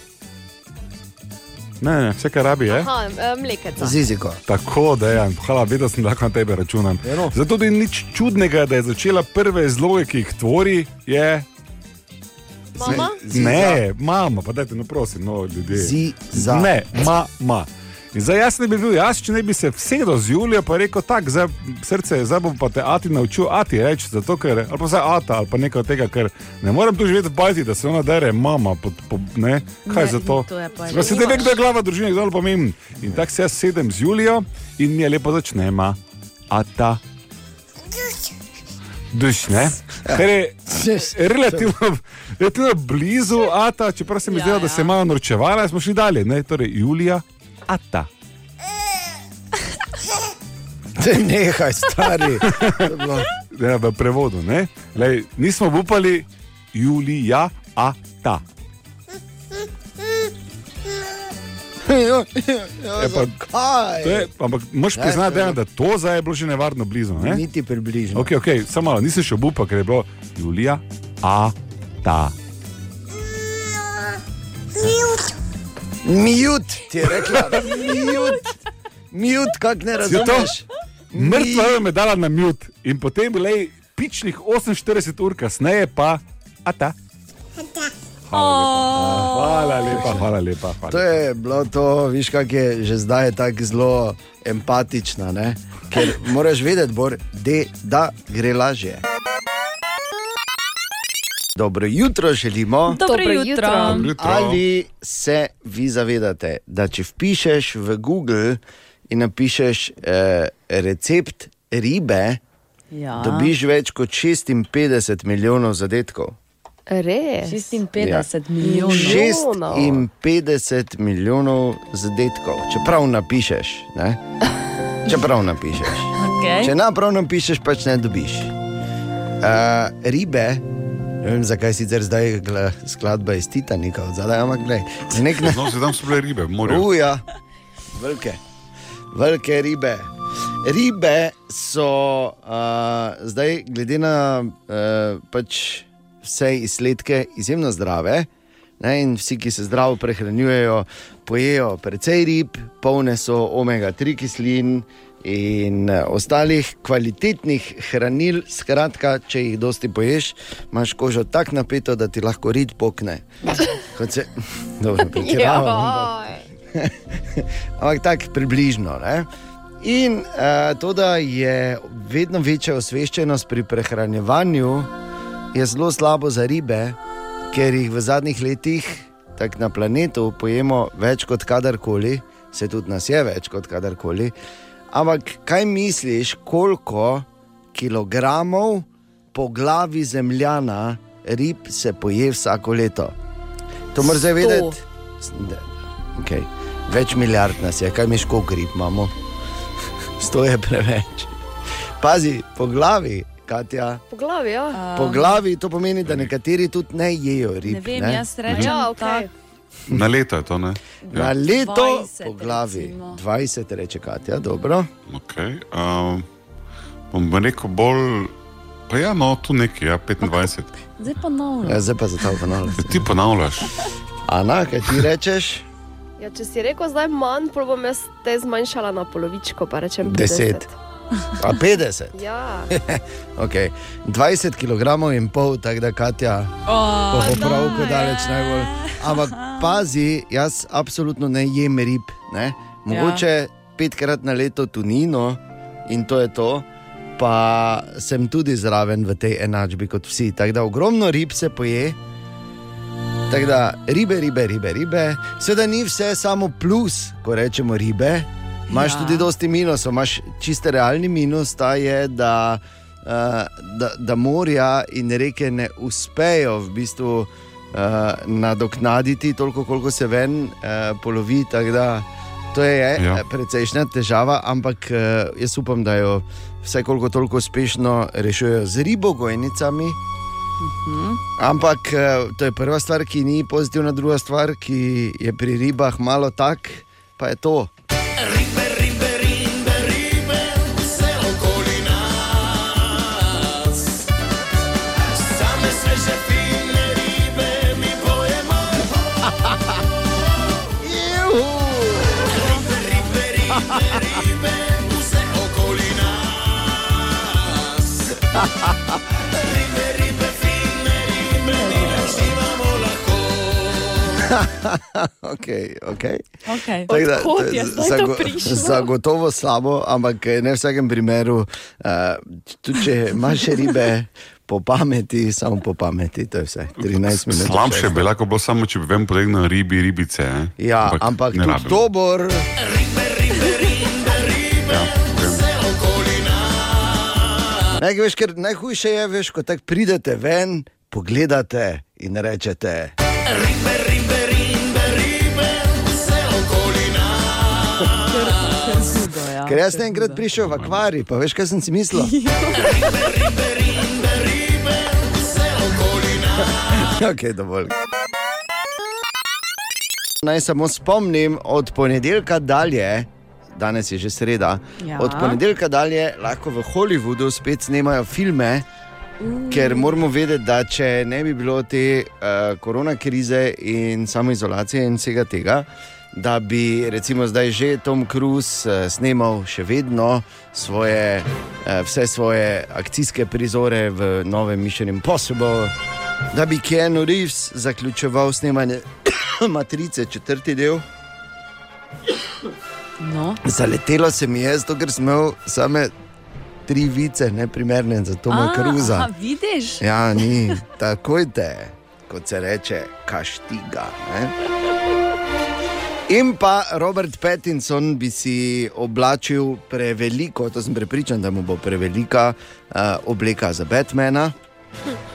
Ne, ne, vse, kar rabi, je. Aha, eh, mleketa. Ziziko. Tako da je, hvala, vedel sem, da lahko na tebe računam. Ja, no. Zato ni nič čudnega, da je začela prve zloge, ki jih tvori. Je... Mama? Ne, mama, pa dajte, no prosim, no, ljudje. Ziza. Ne, mama. In zdaj jaz ne bi bil jaz, če ne bi se vsedel z Julijo, pa rekel tako, zdaj srce, zdaj bom pa te Ati naučil Ati reči, zato ker, ali pa zdaj Ata, ali pa nekaj od tega, ker ne morem tu živeti v bajti, da se ona dere, mama, pod, pod, ne, kaj Ne, za to. Zdaj se ne ve, kdo je glava družine, kdo je pomemben. In tako se jaz sedem z Julijo in mi je lepo začnema, Ata. Duš, ne? Ker je relativno, relativno blizu Ata, čeprav se mi Ja, da ja. se je malo norčevala, smo šli dalje. Ne? Torej, Julija, Ata. [LAUGHS] Te nehaj, stari. To je bilo- Ja, v prevodu. Ne? Lej, nismo upali, Julija, Ata. Ja, Je pa- Zakaj? To je, ampak moš Ne, priznati, to je- Dejan, da to zdaj je bilo že nevarno blizu. Ne? Niti približno. Okay, okay, samo malo, nisem še obupa, ker je bilo Julija, Ata. Mute ti je rekla, mute, mute, kak ne razumeš. Mrtva je me dala na mute in potem le pičnih 48 ur kasneje pa Ata. Hvala lepa, hvala lepa. Hvala To je bilo to, viš, kak je že zdaj tako zelo empatična, ne? ker moraš vedeti, Bor, de, da gre lažje. Dobro jutro želimo. Dobro Dobro jutro. jutro. Dobro jutro. Ali se vi zavedate, da če vpišeš v Google in napišeš eh, recept ribe, Ja. dobiš več kot 56 milijonov zadetkov. Res. 56 milijonov. 56 milijonov zadetkov, čeprav napišeš. Ne? Čeprav napišeš. [LAUGHS] Okay. Če naprav napišeš, pač ne dobiš. Uh, ribe Ne vem, zakaj sicer zdaj gla, skladba iz Titanika zadaj, ampak gledaj, z nek. No, se tam so bile ribe, morajo. Uja, velike, velike ribe. Ribe so uh, zdaj, glede na uh, pač vse izsledke, izjemno zdrave. Ne, in vsi, ki se zdravo prehranjujejo, pojejo precej rib, polne so omega-3 kislin in eh, ostalih kvalitetnih hranil. Skratka, če jih dosti poješ, imaš kožo tako napeto, da ti lahko rid pokne. [LAUGHS] Kot se, [LAUGHS] dobro, pretiravam. [LAUGHS] ampak- tako približno. Ne? In uh, to, da je vedno večja osveščenost pri prehranjevanju, je zelo slabo za ribe, ker jih v zadnjih letih tako na planetu pojemo več kot kadarkoli, se tudi nas je več kot kadarkoli. Ampak kaj misliš, koliko kilogramov po glavi zemljana rib se poje vsako leto? To moraš zdaj vedeti. Da, Okay. Več milijard nas je, kaj miš, koliko rib imamo. Sto je preveč. Pazi, po glavi, Katja. Po glavi, ja. Po glavi to pomeni, da nekateri tudi ne jejo rib. Ne vem, jaz rečem, Ja, ja, okay. Na leto je to, ne? Na leto 20 po glavi. recimo. 20 reče Katja, dobro. Okay. Um, bom rekel bolj, pa ja, no, tu nekaj, ja, 25. Zdaj pa novo. Ja, zdaj pa za to ponavljam. Ti ponavljaš. Ana, kaj ti rečeš? Ja, če si rekel zdaj manj, pol bom jaz te zmanjšala na polovičko, pa rečem 10. Pa 50. Ja. Okay. 20 kg in pol, tako da Katja, Oh, po popravku daleč najbolj. Ampak pazi, jaz absolutno ne jem rib. Ne? Mogoče ja. petkrat na leto tunino in to je to. Pa sem tudi zraven v tej enačbi kot vsi. Tako da ogromno rib se poje. Tako da ribe, ribe, ribe, ribe. Seveda ni vse samo plus, ko rečemo ribe. Imáš Ja. tudi dosti minusov, imaš čiste realni minus, ta je, da, uh, da, da morja in reke ne uspejo v bistvu uh, nadoknaditi toliko, koliko se ven uh, polovi. to je Ja. ja. precejšnja težava, ampak jaz upam, da jo vsaj koliko toliko uspešno rešujejo z ribogojnicami. Ampak eh, to je prva stvar, ki ni pozitivna, druga stvar, ki je pri ribah malo tak, pa je to. Okay, okay. Okay. Tako da, je prišlo? Zagotovo slabo, ampak eh, ne v vsakem primeru, uh, tudi če imaš ribe [LAUGHS] po pameti, samo po pameti, to je vse. 13 minut. Slabše bi lahko bilo samo, če bi vem potegnil ribi, ribice. eh. Ja, ampak, ampak tudi dobor. Ja, Ne, veš, ker najhujše je, veš, ko tako pridete ven, pogledate in rečete. Ja, Ker jaz sem enkrat prišel v akvarij, pa veš, kaj sem si mislil? [LAUGHS] okay, [LAUGHS] dovolj. Naj samo spomnim, od ponedeljka dalje, danes je že sreda, Ja. od ponedeljka dalje lahko v Hollywoodu spet snemajo filme. Ker moramo vedeti, da če ne bi bilo te uh, korona krize in samoizolacije in vsega tega, da bi recimo zdaj že Tom Cruise uh, snemal še vedno svoje, uh, vse svoje akcijske prizore v novem Mission Impossible, da bi Keanu Reeves zaključoval snemanje [COUGHS] Matrice, četrti del. No. Zaletelo se mi je, zato ker sem imel same tri vice, neprimerne za Toma Cruza. aha, vidiš? Ja, ni, takoj te, kot se reče, kaštiga. Ne? In pa Robert Pattinson bi si oblačil preveliko, to sem prepričan, da mu bo prevelika uh, obleka za Batmana.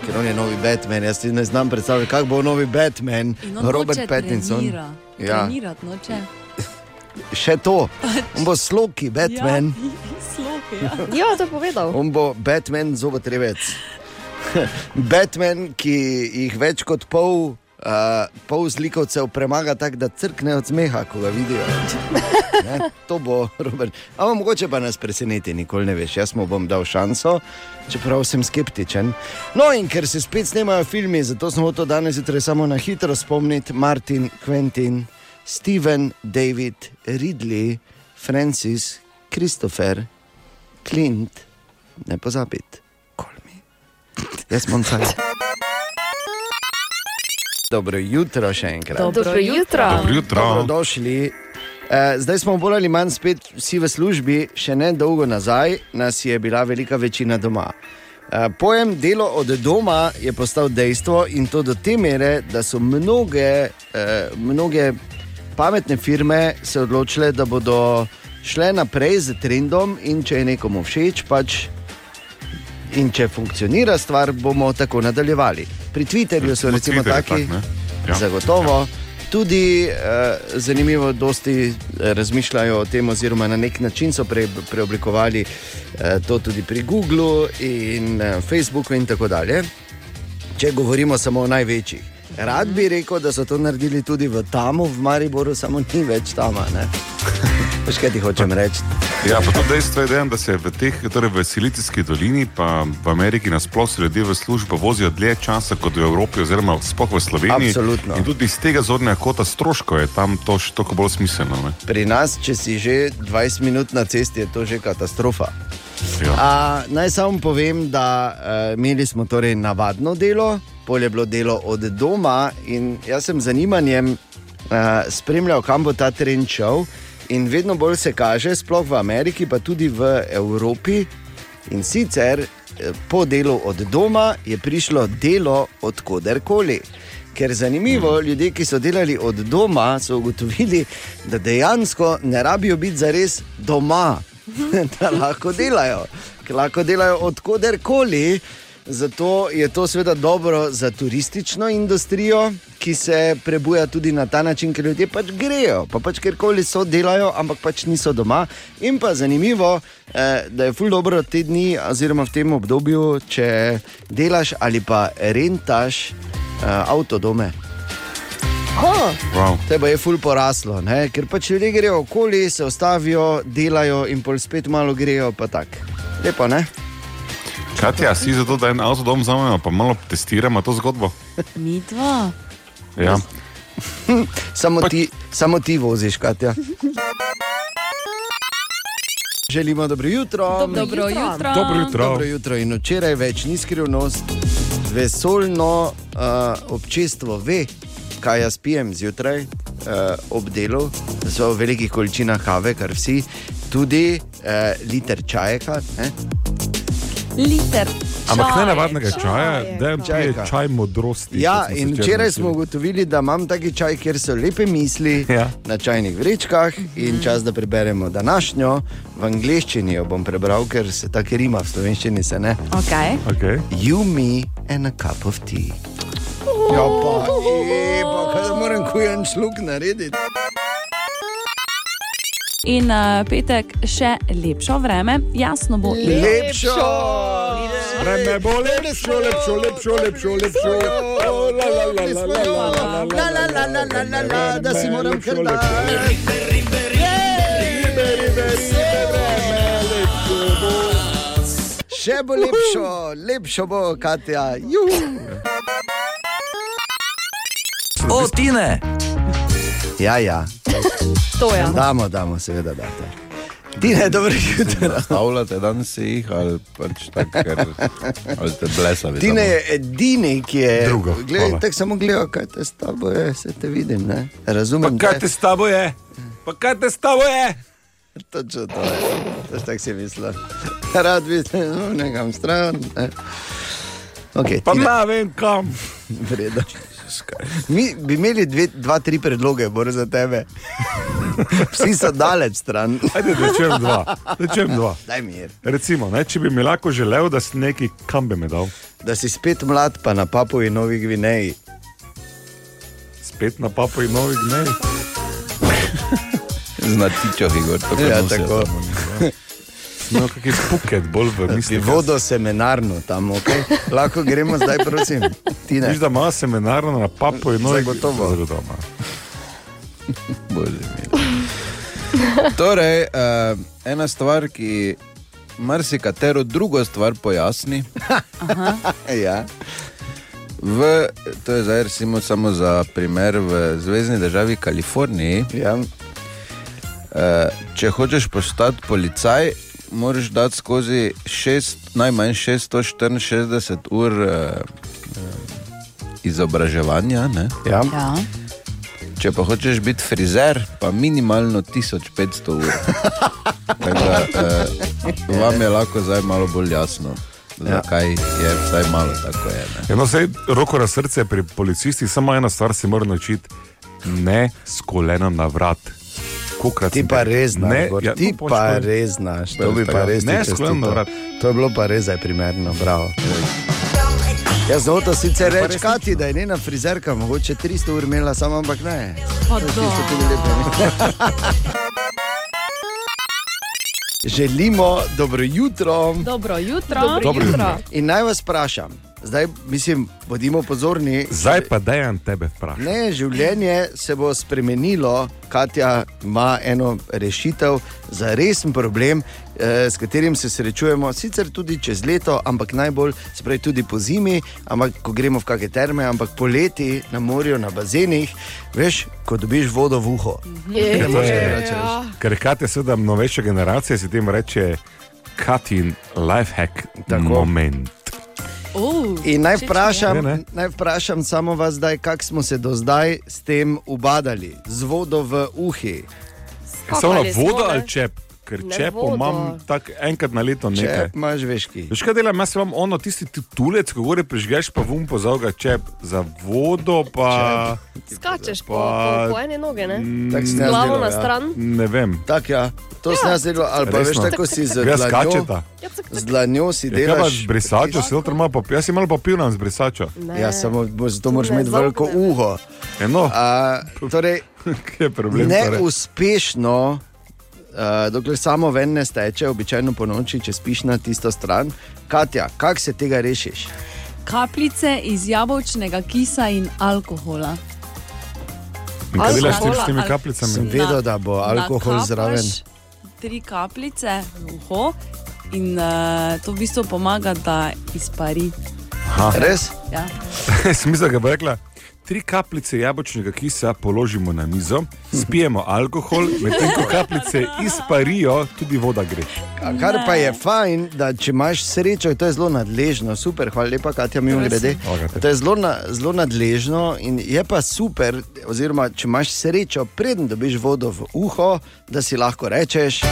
Ker on je novi Batman, jaz si ne znam predstavljati, kako bo novi Batman, Robert Pattinson. Trenira. Ja, Trenirati noče. Še to, [LAUGHS] on bo sloki Batman. Ja, [LAUGHS] sloki, ja. [LAUGHS] Ja, to je povedal. On bo Batman, zobotrebec. Batman, ki jih več kot pol, uh, pol zlikovcev premaga tako, da crkne od smeha, ko ga vidijo. Ne, to bo Robert. Ampak mogoče pa nas preseneti, nikoli ne veš. Jaz mu bom dal šanso, čeprav sem skeptičen. No, in ker se spet snemajo filmi, zato smo to danes zjutraj samo na hitro spomniti: Martin, Quentin, Steven, David, Ridley, Francis, Christopher, Clint, ne pozabiti, kolmi. Jaz sem cel. Dobro jutro še enkrat. Dobro jutro. Dobro jutro. Dobrodošli. Eh, Zdaj smo bolj ali manj spet vsi v službi, še ne dolgo nazaj nas je bila velika večina doma. Eh, Pojem delo od doma je postal dejstvo in to do te mere, da so mnoge, eh, mnoge pametne firme se odločile, da bodo šle naprej z trendom in če je nekomu všeč, pač in če funkcionira stvar, bomo tako nadaljevali. Pri Twitterju so recimo taki, tak? Ja. zagotovo. Tudi eh, zanimivo, da dosti eh, razmišljajo o tem, oziroma na nek način so pre, preoblikovali eh, to tudi pri Googlu in eh, Facebooku in tako dalje. Če govorimo samo o največjih. Rad bi rekel, da so to naredili tudi v Tamu, v Mariboru, samo ni več tam. [LAUGHS] Veš, kaj ti hočem reči? Ja, pa tudi dejstvo je, dejan, da se v teh, torej v Silicijski dolini, pa v Ameriki nasplošno ljudje v službo vozijo dlje časa kot v Evropi, oziroma sploh v Sloveniji. Absolutno. In tudi iz tega zornega kota stroškov je tam to še toliko bolj smiselno. Ne? Pri nas, če si že 20 minut na cesti, je to že katastrofa. A, naj samo povem, da uh, imeli smo torej navadno delo, pol je bilo delo od doma in jaz sem z zanimanjem uh, spremljal, kam bo ta trend šel. In vedno bolj se kaže, sploh v Ameriki, pa tudi v Evropi. In sicer eh, po delu od doma je prišlo delo od koderkoli. Ker zanimivo, ljudje, ki so delali od doma, so ugotovili, da dejansko ne rabijo biti zares doma, [LAUGHS] da lahko delajo, ker lahko delajo od koderkoli. Zato je to seveda dobro za turistično industrijo, ki se prebuja tudi na ta način, ker ljudje pač grejo, pa pač kjerkoli so delajo, ampak pač niso doma. In pa zanimivo, eh, da je ful dobro te dni, oziroma v tem obdobju, če delaš ali pa rentaš eh, avtodome. Oh, wow. Te pa je ful poraslo, ne? ker pač ljudje grejo okoli, se ustavijo, delajo in pol spet malo grejo, pa tako. Lepo, ne? Katja, si za to, da en avtodom vzamemo, pa malo testiramo to zgodbo? [LAUGHS] Mi dva. Ja. [LAUGHS] samo, ti, samo ti voziš, Katja. [LAUGHS] Želimo dobro jutro. Dobro Dobro jutro. jutro. Dobro jutro. Dobro jutro. In včeraj več ni skrivnost, vesoljno uh, občestvo ve, kaj jaz pijem zjutraj uh, ob delu, so v velikih količinah kave, kar vsi, tudi uh, liter čajka. Ne? Liter. Ampak ne navadnega čaja, da je Čajka. čaj modrosti. Ja, in včeraj smo ugotovili, da imam taki čaj, kjer so lepe misli Ja. na čajnih vrečkah in čas, da preberemo današnjo. V angleščini jo bom prebral, ker se tako rima, v slovenščini se ne. Okay. Okay. You, me and a cup of tea. Ja, pa, e, pa kaj moram kujen šluk narediti. In uh, petek še lepšo vreme, jasno bo. in- Lepšo! Vreme bo lepšo, lepšo, lepšo, lepšo, lepšo. La, la, la, la, la, la, la, La, la, la, la, la, la, la, da si moram kar dati. Še bo lepšo, lepšo bo, Katja. Juhu. O, Tine! Ja, ja. [LAUGHS] To je. Damo, damo, seveda, da. Tine, dobro jutro. [LAUGHS] Stavljate danes jih ali pač tako, ker ali ste blesavi. Tine je edini, ki je. Drugo, Gledaj, tako samo gledaj, kaj te s tabo je, se te vidim, ne? Razumem. Pa kaj te s tabo je? Pa kaj te s tabo je? Točno to je. Točno tako si mislil. Rad bi se, no, nekam stran. Ne. Okay, Pa ne vem kam. Vredo. Mi bi imeli dve, dva, tri predloge, bor za tebe. [LAUGHS] Vsi so daleč stran. Ajde, da čujem dva. [LAUGHS] Da čujem dva. Daj mir. Recimo, ne, če bi mi lahko želel, da si neki kam bi me dal. Da si spet mlad, pa na Papuji Novi Gvineji. Spet na papu in novih dneh. [LAUGHS] Z natičo, Igor, tako Ja, tako. samo, No, kakšen spuket, bolj v misli. Vodo seminarno tam, okay? lahko gremo zdaj, prosim. Ti ne. Viš, da ima seminarno na papu in noč Zagotovo. doma. Bože moj. Torej, uh, ena stvar, ki marsikatero drugo stvar pojasni. [LAUGHS] ja. V, to je zdaj recimo samo za primer v zvezdni državi Kaliforniji. Ja. Uh, če hočeš postati policaj, moraš dati skozi šest, najmanj 664 ur uh, uh, izobraževanja. Ne? Ja. Ja. Če pa hočeš biti frizer, pa minimalno 1500 ur. [LAUGHS] Tako da, uh, vam je lahko zdaj malo bolj jasno, Ja. zakaj je vsaj malo tako. Je. Eno se roko na srce pri policistih, samo ena stvar se mora naučiti: ne s kolenom na vrat. Kolikrat Ti sem pa te- res znaš, Ne, ja, ti to pač pa povem. res znaš, to bi pa res Ne, ti s kolenom na čestital. vrat. To je bilo pa res zdaj primerno, bravo. Jaz to sicer pa res Kati, da je njena frizerka mogoče 300 ur imela, samo ampak ne. Pa To je da. tisto tudi lepo. Želimo dobro jutro. Dobro jutro. Dobro jutro. In naj vas vprašam, zdaj mislim, bodimo pozorni. Zdaj pa dejan tebe vprašaj. Ne, življenje se bo spremenilo. Katja ima eno rešitev za resen problem, eh, s katerim se srečujemo, sicer tudi čez leto, ampak najbolj spravi tudi po zimi, ampak ko gremo v kakšne terme, ampak poleti na morju, na bazenih, veš, ko dobiš vodo v uho. Je, je, reči. ja. Ker Katja, seveda, novejša generacija se temu reče Katin lifehack Tako. moment. Uh, In naj Ne, vprašam, ne. naj vprašam samo vas, zdaj, kako smo se do zdaj s tem ubadali, z vodo v uhi. Samo na vodo ne? ali čep? Ker Ne čepo imam tako enkrat na leto nekaj. imaš veški. Veš kaj delam, jaz imam ono tisti tu- tulec, ko gore prižgeš, pa vum pozavga čep za vodo, pa... Skačeš po, Pa- po, po ene noge, ne? Tako Z sem jaz glavo na ja. stran. Ne vem. Tak, ja. To ja. sem jaz delal, ali pa veš, Resno? tako si z dlanjo. skačeta. Z dlanjo si Ja, kaj pa delaš. z brisačo, si znotraj malo popil, jaz si malo popil nam z brisačo. Ne. Ja, samo zato moraš imeti veliko uho. Eno, A, torej, [LAUGHS] kaj je problem? torej? neuspešno, uh, dokler samo ven ne steče, običajno po noči, če spiš na tisto stran. Katja, kako se tega rešiš? Kapljice iz jabolčnega kisa in alkohola. In kaj delaš s temi kapljicami? Sem vedel, da bo alkohol zraven. Tri kapljice v uho in uh, to v bistvu pomaga, da izpari. Res? Ja. [LAUGHS] Smisel ga bo rekla. Tri kapljice jabolčnega kisa položimo na mizo, spijemo alkohol, medtem ko kapljice izparijo, tudi voda gre. A Kar pa je fajn, da če imaš srečo, to je zelo nadležno, super, hvala lepa, Katja, mi grede. Okej. To je zelo, na, zelo nadležno in je pa super, oziroma če imaš srečo, preden dobiš vodo v uho, da si lahko rečeš.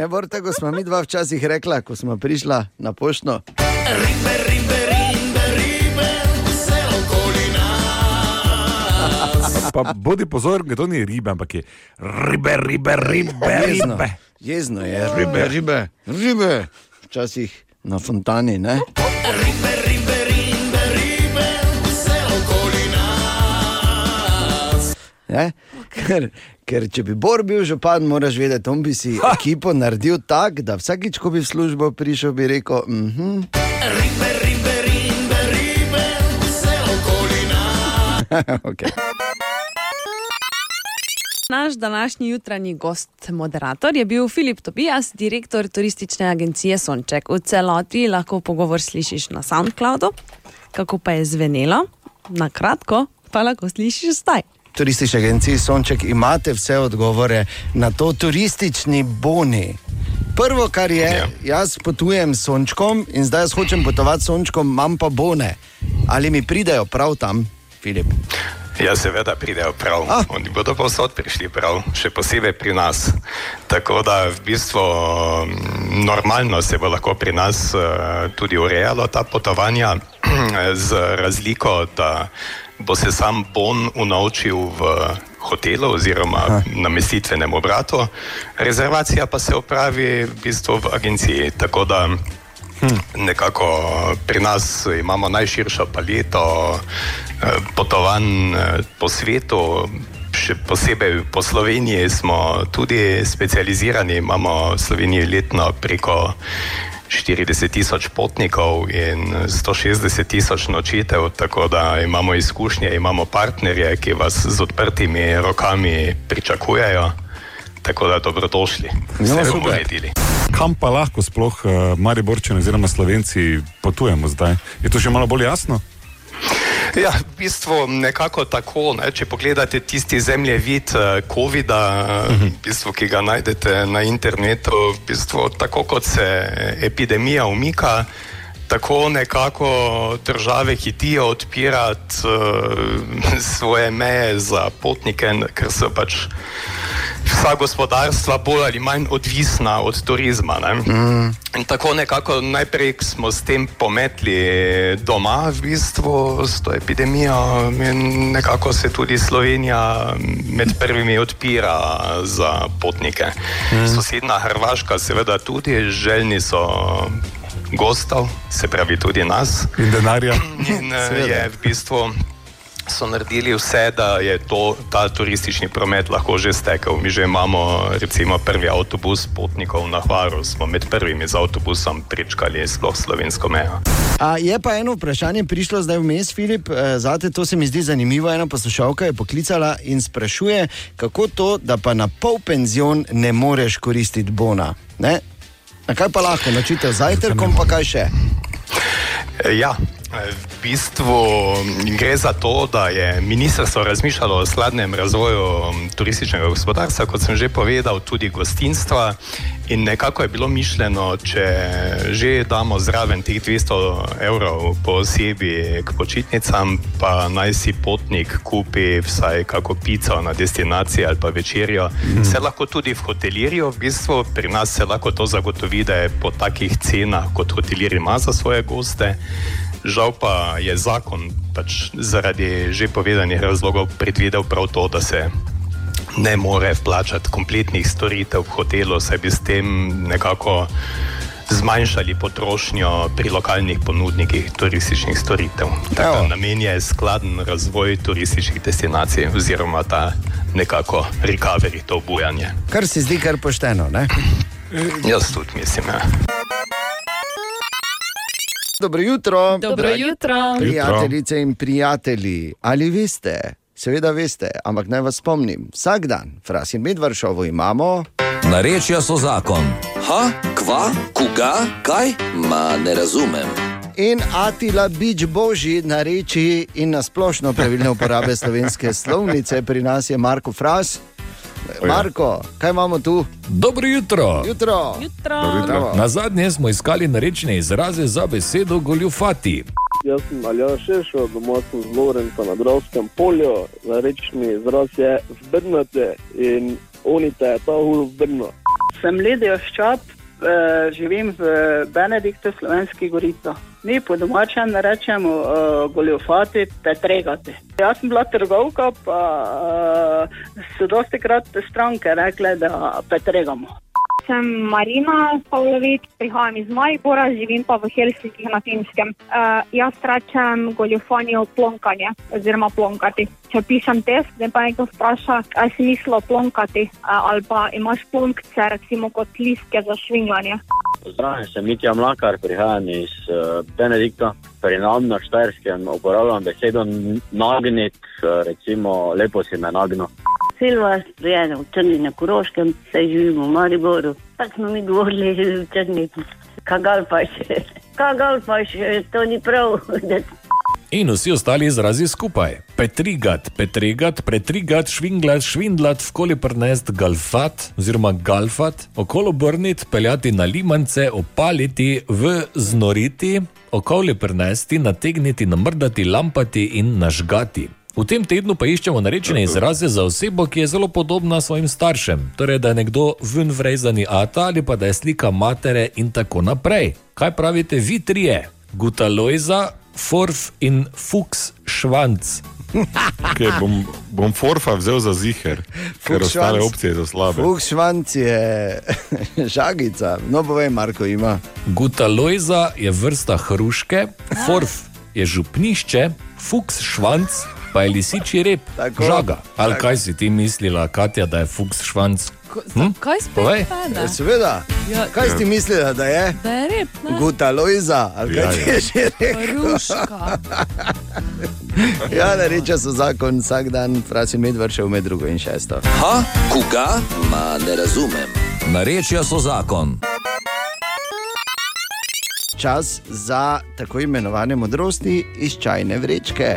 Ne, bor, tako smo mi dva včasih rekla, ko smo prišla na pošto. Pa bodi pozoren, da to ni ribe, ampak je ribe, ribe, ribe, Jezno, ribe. jezno je, ribe, ribe, ribe. Včasih na fontani, ne? Ne? Ker, ker če bi Bor bil župan, moraš vedeti, on bi si ha. ekipo naredil tako, da vsakič, ko bi v službo prišel, bi rekel: mm -hmm. [LAUGHS] okay. Naš današnji jutranji gost, moderator, je bil Filip Tobias, direktor turistične agencije Sonček. V celoti lahko pogovor slišiš na SoundCloudu, kako pa je zvenelo, na kratko pa lahko slišiš zdaj. Turistični agenciji Sonček imate vse odgovore na to turistični boni. Prvo, kar je, ja. jaz potujem s sončkom in zdaj jaz hočem potovati s sončkom, imam pa bone. Ali mi pridejo prav tam, Filip? Ja, seveda pridejo prav. Ah. Oni bodo povsod prišli prav, še posebej pri nas. Tako da v bistvu mm, normalno se bo lahko pri nas uh, tudi urejalo ta potovanja, [CLEARS THROAT] z razliko, da bo se sam bon unovčil v hotelu oziroma Aha. namestitvenem obratu, rezervacija pa se opravi v bistvu v agenciji. Tako da Nekako pri nas imamo najširšo paleto eh, potovanj eh, po svetu, še posebej po Sloveniji smo tudi specializirani, imamo v Sloveniji letno preko 40 tisoč potnikov in 160 tisoč nočitev, tako da imamo izkušnje, imamo partnerje, ki vas z odprtimi rokami pričakujejo. Tako da dobrodošli, ste super. uredili. Kam pa lahko sploh uh, Mariborčani oziroma Slovenci potujemo zdaj? Je to že malo bolj jasno? Ja, v bistvu nekako tako. Ne? Če pogledate tisti zemljevid eh, COVID-a, uh -huh. v bistvu, ki ga najdete na internetu, v bistvu, tako kot se epidemija umika, tako nekako države hitijo odpirati uh, [LAUGHS] svoje meje za potnike, ker so pač vsa gospodarstva bolj ali manj odvisna od turizma. Ne? Mm. In tako nekako najprej smo s tem pometli doma, v bistvu s to epidemijo, in nekako se tudi Slovenija med prvimi odpira za potnike. Mm. Sosedna Hrvaška, seveda, tudi željni so gostov, se pravi tudi nas. In denarja. In eh, je v bistvu. So naredili vse, da je to, ta turistični promet lahko že stekel. Mi že imamo, recimo, prvi avtobus potnikov na Hvaru, smo med prvimi z avtobusom prečkali sploh slovensko mejo. A je pa eno vprašanje prišlo zdaj vmes, Filip, eh, zate to se mi zdi zanimivo. Ena poslušalka je poklicala in sprašuje, kako to, da pa na pol penzion ne moreš koristiti bona. Ne? Na kaj pa lahko nočite zajtrkom, pa kaj še? Ja, v bistvu gre za to, da je ministrstvo razmišljalo o skladnem razvoju m, turističnega gospodarstva, kot sem že povedal, tudi gostinstva. In nekako je bilo mišljeno, če že damo zraven teh 200 evrov po osebi k počitnicam, pa naj si potnik kupi vsaj kako pico na destinaciji ali pa večerjo. Mm. Se lahko tudi v hotelirju, v bistvu pri nas se lahko to zagotovi, da je po takih cenah, kot hotelir ima za svoje goste. Žal pa je zakon pač zaradi že povedanih razlogov predvidel prav to, da se ne more vplačati kompletnih storitev v hotelu, saj bi s tem nekako zmanjšali potrošnjo pri lokalnih ponudnikih turističnih storitev. Tako, namen je skladen razvoj turističnih destinacij oziroma ta nekako recovery, to obujanje. Kar se zdi kar pošteno. Ne? Jaz tudi mislim. Ja. Dobro jutro. Dobro jutro. Prijateljice in prijatelji, ali veste, seveda veste, ampak naj vas spomnim, vsak dan, fras in medvršovo imamo. Narečja so zakon. Ha, kva, koga, kaj? Ma ne razumem. In Atila Bič Božji na reči in na splošno pravilne uporabe [LAUGHS] slovenske slovnice, pri nas je Marko Fras. Marko, kaj imamo tu? Dobro jutro. Jutro. Dobro Na zadnje smo iskali narečne izraze za besedo goljufati. Jaz sem Aljaš Šešo, doma sem z Lorenco na Dravskem polju, rečni izraz je zbrnate in onite je ta hul zbrno. Sem Lidija Ščap, eh, živim v Benediktu, Slovenski Gorico. Mi po domačem rečemo uh, goljofati, petregati. Jaz sem bila trgovka, pa uh, so dosti krat stranke rekle, da petregamo. Sem Marina Pavlović, prihajam iz Maribora, živim pa v Helsinkih na Finskem. Uh, jaz rečem goljofanijo plonkanje oziroma plonkati. Če pišem test, da pa nekdo vpraša, kaj si mislil plonkati, uh, ali pa imaš plonkce, recimo kot listke za švinganje. Zdravljen, sem Mitja Mlakar, prihajam iz uh, Benedikta. Pri nam na Štajerskem uporabljam besedo nagnit, uh, recimo lepo si me nagnil. Silva, rojena v Črni na Koroškem, zdaj živimo v Mariboru. Tako smo mi govorili v Črni. Kagal pa še, kagal pa še, to ni prav. [LAUGHS] In vsi ostali izrazi skupaj. Petrigat, petregat, pretrigat, švinglat, švindlat, vkoli prnest, galfat oziroma galfat, okolo brnit, peljati na limance, opaliti, v znoriti, okoli prnesti, nategniti, namrdati, lampati in nažgati. V tem tednu pa iščemo narečene izraze za osebo, ki je zelo podobna svojim staršem, torej da je nekdo ven vrezani ata ali pa da je slika matere in tako naprej. Kaj pravite vi trije? Gutalojza, Forf in Fuchs Švanc. [LAUGHS] Okay, bom, bom forfa vzel za ziger, ker ostale opcije so slabe. Fuh, švanc je [LAUGHS] žagica, no povej, Marko ima. Gutalojza je vrsta hruške, Forf je župnišče, Fuchs Švanc pa je lisičji rep, Tako. žaga. Ali Tako. kaj si ti mislila, Katja, da je fuks švanc? Hm? Kaj spet Povej. Ja, seveda. Ja. Kaj si ti mislila, da je? Da je rep, ne? Guta Lojza, ali kaj Ja, ti ja. je že rekel? Ja, da reče so zakon vsak dan, frasi med vršil med drugo in šesto. Ha, koga? Ma ne razumem. Narečja so zakon. Čas za tako imenovane modrosti iz čajne vrečke.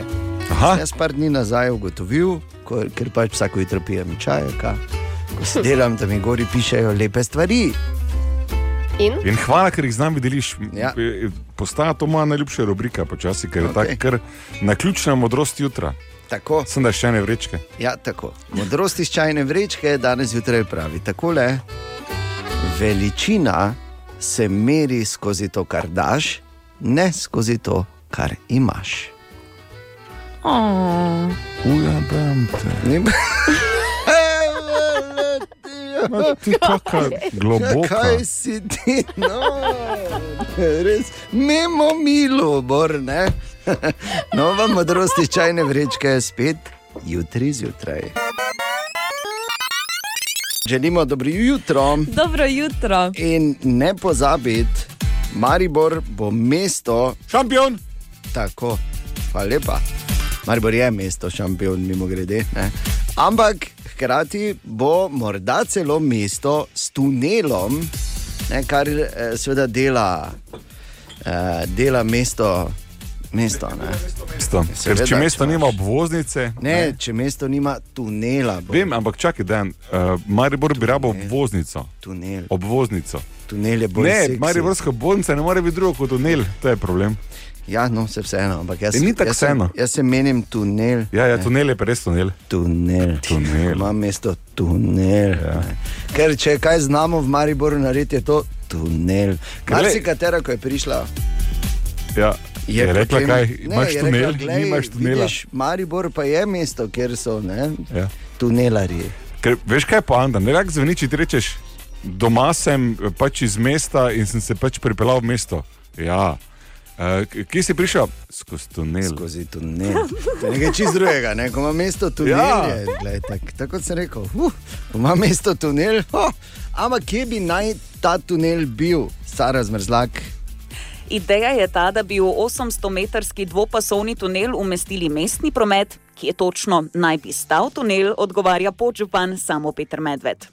Aha. Jaz par dni nazaj ugotovil, ko, ker pač vsako jutro pijem čaj, ka, ko se delam, da mi gori pišejo lepe stvari. In? In hvala, ker jih z nami deliš. Ja. Postaja to moja najljubša rubrika, počasi, ker je okay. tako, na ključna modrost jutra. Tako. Sem da še ne vrečke. Ja, tako. Modrost iz čajne vrečke danes zjutraj pravi takole: Veličina se meri skozi to, kar daš, ne skozi to, kar imaš. Oh. Ujabem te. Ma ti kaka globoka. Kaj si ti, no, res, mimo milo, bor, ne. Nova modrost iz čajne vrečke je spet jutri zjutraj. Želimo dobro jutro. Dobro jutro. In ne pozabiti, Maribor bo mesto. Šampion! Tako, hvala lepa. Maribor je mesto, šampion, mimo grede. Ne? Ampak hkrati bo morda celo mesto s tunelom, ne, kar eh, seveda dela, eh, dela mesto. mesto ne. Mesto. Ker Seveda, če mesto nima obvoznice. Ne, če mesto nima tunela, bo Vem, ampak čakaj, da uh, Maribor bi rabo obvoznico. tunel. Obvoznico. Tunel je bolj Ne, seksi. Mariborska obvoznica ne more biti drugo kot tunel, to je problem. Ja, no, se vseeno, ampak jaz, E, ni tako jaz, sem- vseeno. jaz se menim tunel. Ja, ja ne. tunel je res tunel. Tunel. tunel. Ima mesto tunel. Ja. Ker če kaj znamo v Mariboru narediti, je to tunel. Kar si katera, ko je prišla. Ja, je, je rekla, potem- kaj Ne, imaš je tunel, rekla, glej, nimaš tunela. Vidiš, Maribor pa je mesto, kjer so ne, Ja. tunelari. Ker, veš kaj je poanta? Ne rad zveni, če ti rečeš, doma sem eh, pač iz mesta in sem se pač pripeljal v mesto. Ja. Uh, kje si prišel? Skozi tunel. Skozi tunel. To je nekaj čist drugega, ne? ko ima mesto tunel. Ja. Je, glej, tak, tako kot sem rekel, uh, ima mesto tunel. Oh, ampak kje bi naj ta tunel bil, stara zmrzlak? Ideja je ta, da bi v 800-metrski dvopasovni tunel umestili mestni promet, ki je točno naj bi stal tunel, odgovarja podžupan samo Petr Medved.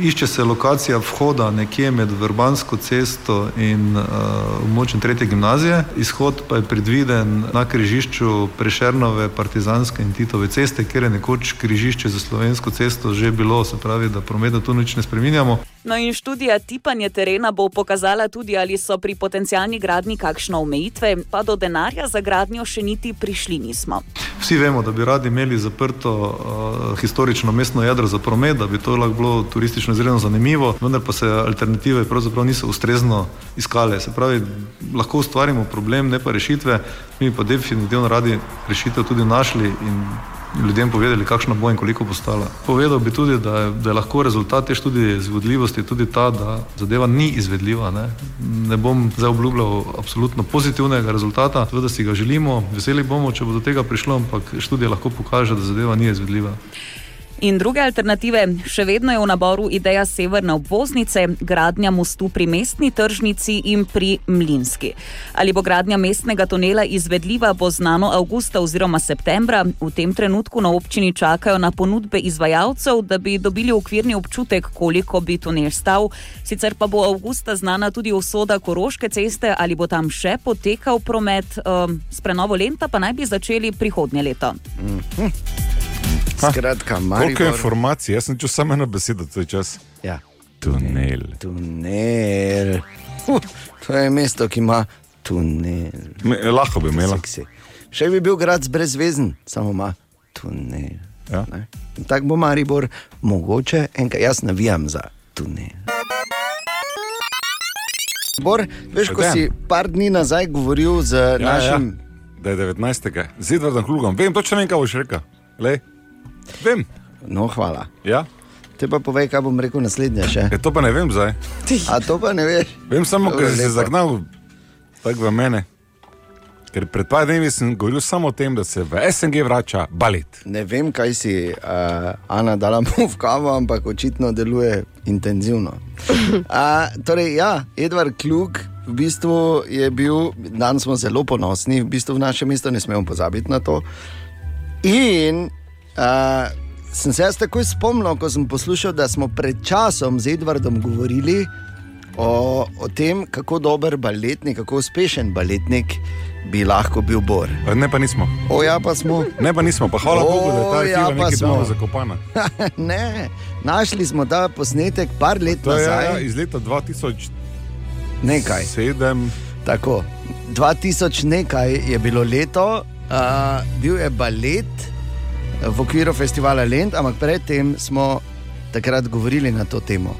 Išče se lokacija vhoda nekje med Vrbansko cesto in uh, območjem tretje gimnazije. Izhod pa je predviden na križišču Prešernove, Partizanske in Titove ceste, kjer je nekoč križišče za slovensko cesto že bilo, se pravi, da prometa tu nič ne spreminjamo. No in študija tipanja terena bo pokazala tudi, ali so pri potencijalni gradni kakšne omejitve, pa do denarja za gradnjo še niti prišli nismo. Vsi vemo, da bi radi imeli zaprto uh, historično mestno jedro za promet, da bi to lahko bilo turistično izredno zanimivo, vendar pa se alternative pravzaprav niso ustrezno iskale. Se pravi, lahko ustvarimo problem, ne pa rešitve, mi pa definitivno radi rešitev tudi našli in ljudem povedali, kakšna bo in koliko bo stala. Povedal bi tudi, da je, da je lahko rezultat te študije izvedljivosti tudi ta, da zadeva ni izvedljiva. Ne, ne bom zdaj obljubljal absolutno pozitivnega rezultata, seveda si ga želimo, veseli bomo, če bo do tega prišlo, ampak študija lahko pokaže, da zadeva ni izvedljiva. In druge alternative, še vedno je v naboru ideja severne obvoznice, gradnja mostu pri mestni tržnici in pri Mlinski. Ali bo gradnja mestnega tunela izvedljiva, bo znano avgusta oziroma septembra. V tem trenutku na občini čakajo na ponudbe izvajalcev, da bi dobili okvirni občutek, koliko bi tunel stal. Sicer pa bo avgusta znana tudi usoda Koroške ceste, ali bo tam še potekal promet, um, s prenovo lenta pa naj bi začeli prihodnje leto. Mhm. Skratka, Koliko Maribor. informacij, jaz sem čutil samo eno besedo, to je čas. Ja. Tunel. Tunel. Uh, to je mesto, ki ima tunel. Me, lahko bi imela. Seksi. Še bi bil grad brezvezen, samo ima tunel. Ja. Tako bo Maribor, mogoče enkrat jaz navijam za tunel. Bor, veš, ko si par dni nazaj govoril z ja, našim. Ja. Da je 19. z Edvardom Klugom. Vem, točno kaj boš rekel. Lej. Vem. No, hvala. Ja. Te pa povej, kaj bom rekel naslednje. Še. E, to pa ne vem zdaj. A to pa ne veš. Vem samo, ker si se zagnal tako v mene. Ker pred par dnevi sem govoril samo o tem, da se v SNG vrača balet. Ne vem, kaj si uh, Ana dala [LAUGHS] mu v kavo, ampak očitno deluje intenzivno. Uh, torej, ja, Edvard Klug v bistvu je bil, danes smo zelo ponosni, v bistvu v našem mestu ne smemo pozabiti na to. In uh, sem se jaz takoj spomnil, ko sem poslušal, da smo pred časom z Edvardom govorili o, o tem, kako dober baletnik, kako uspešen baletnik bi lahko bil Bor. Ne, pa nismo. O, ja, pa smo. Ne, pa nismo, pa hvala O, Bogu, da je ta ja, ekipa pa nekaj smo. zakopana. [LAUGHS] ne, našli smo ta posnetek par let To je nazaj. ja, iz leta 2007. Nekaj. Tako. 2000 nekaj je bilo leto, uh, bil je balet v okviru festivala Lend, ampak predtem smo takrat govorili na to temo.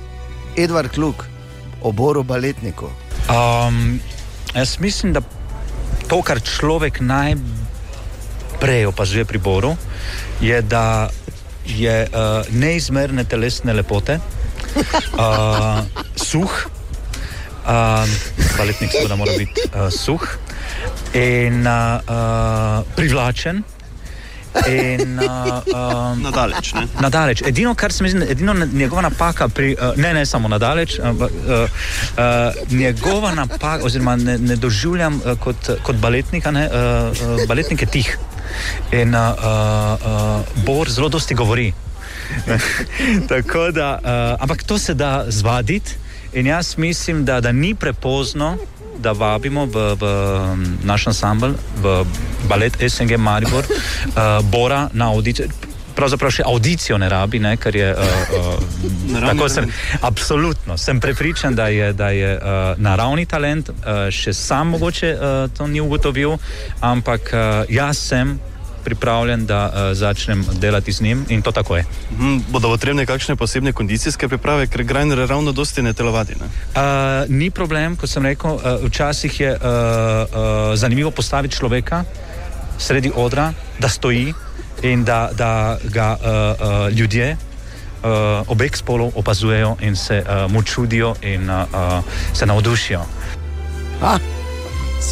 Edvard Kluk, oboru baletniku. Um, jaz mislim, da to, kar človek najprej opazuje pri Boru, je, da je uh, neizmerne telesne lepote, uh, suh, uh, baletnik seveda mora biti uh, suh in uh, uh, privlačen. In, uh, um, Nadaleč, ne? Nadaleč. Edino, kar se mi zdi, edino njegova napaka, pri, uh, ne, ne samo nadaleč, ampak uh, uh, njegova napaka, oziroma ne, ne doživljam uh, kot, kot baletnika, ne, uh, uh, baletnik je tih. In uh, uh, uh, Bor zelo dosti govori. [LAUGHS] Tako da, uh, ampak to se da zvaditi, in jaz mislim, da, da ni prepozno, da vabimo v, v naš ansambl, v balet SNG Maribor, uh, [LAUGHS] Bora na audicijo. Pravzaprav še audicijo ne rabi, ne, ker je. Uh, uh, tako sem, absolutno, sem prepričan, da je, da je uh, naravni talent, uh, še sam mogoče uh, to ni ugotovil, ampak uh, jaz sem pripravljen, da uh, začnem delati z njim in to tako je. Mhm, bodo potrebne kakšne posebne kondicijske priprave, ker Grajner ravno dosti ne telovadi. Ne? Uh, ni problem, kot sem rekel, uh, včasih je uh, uh, zanimivo postaviti človeka sredi odra, da stoji in da, da ga uh, uh, ljudje. Uh, obeh spolov opazujejo in se uh, mu čudijo in uh, uh, se navdušijo. Ah,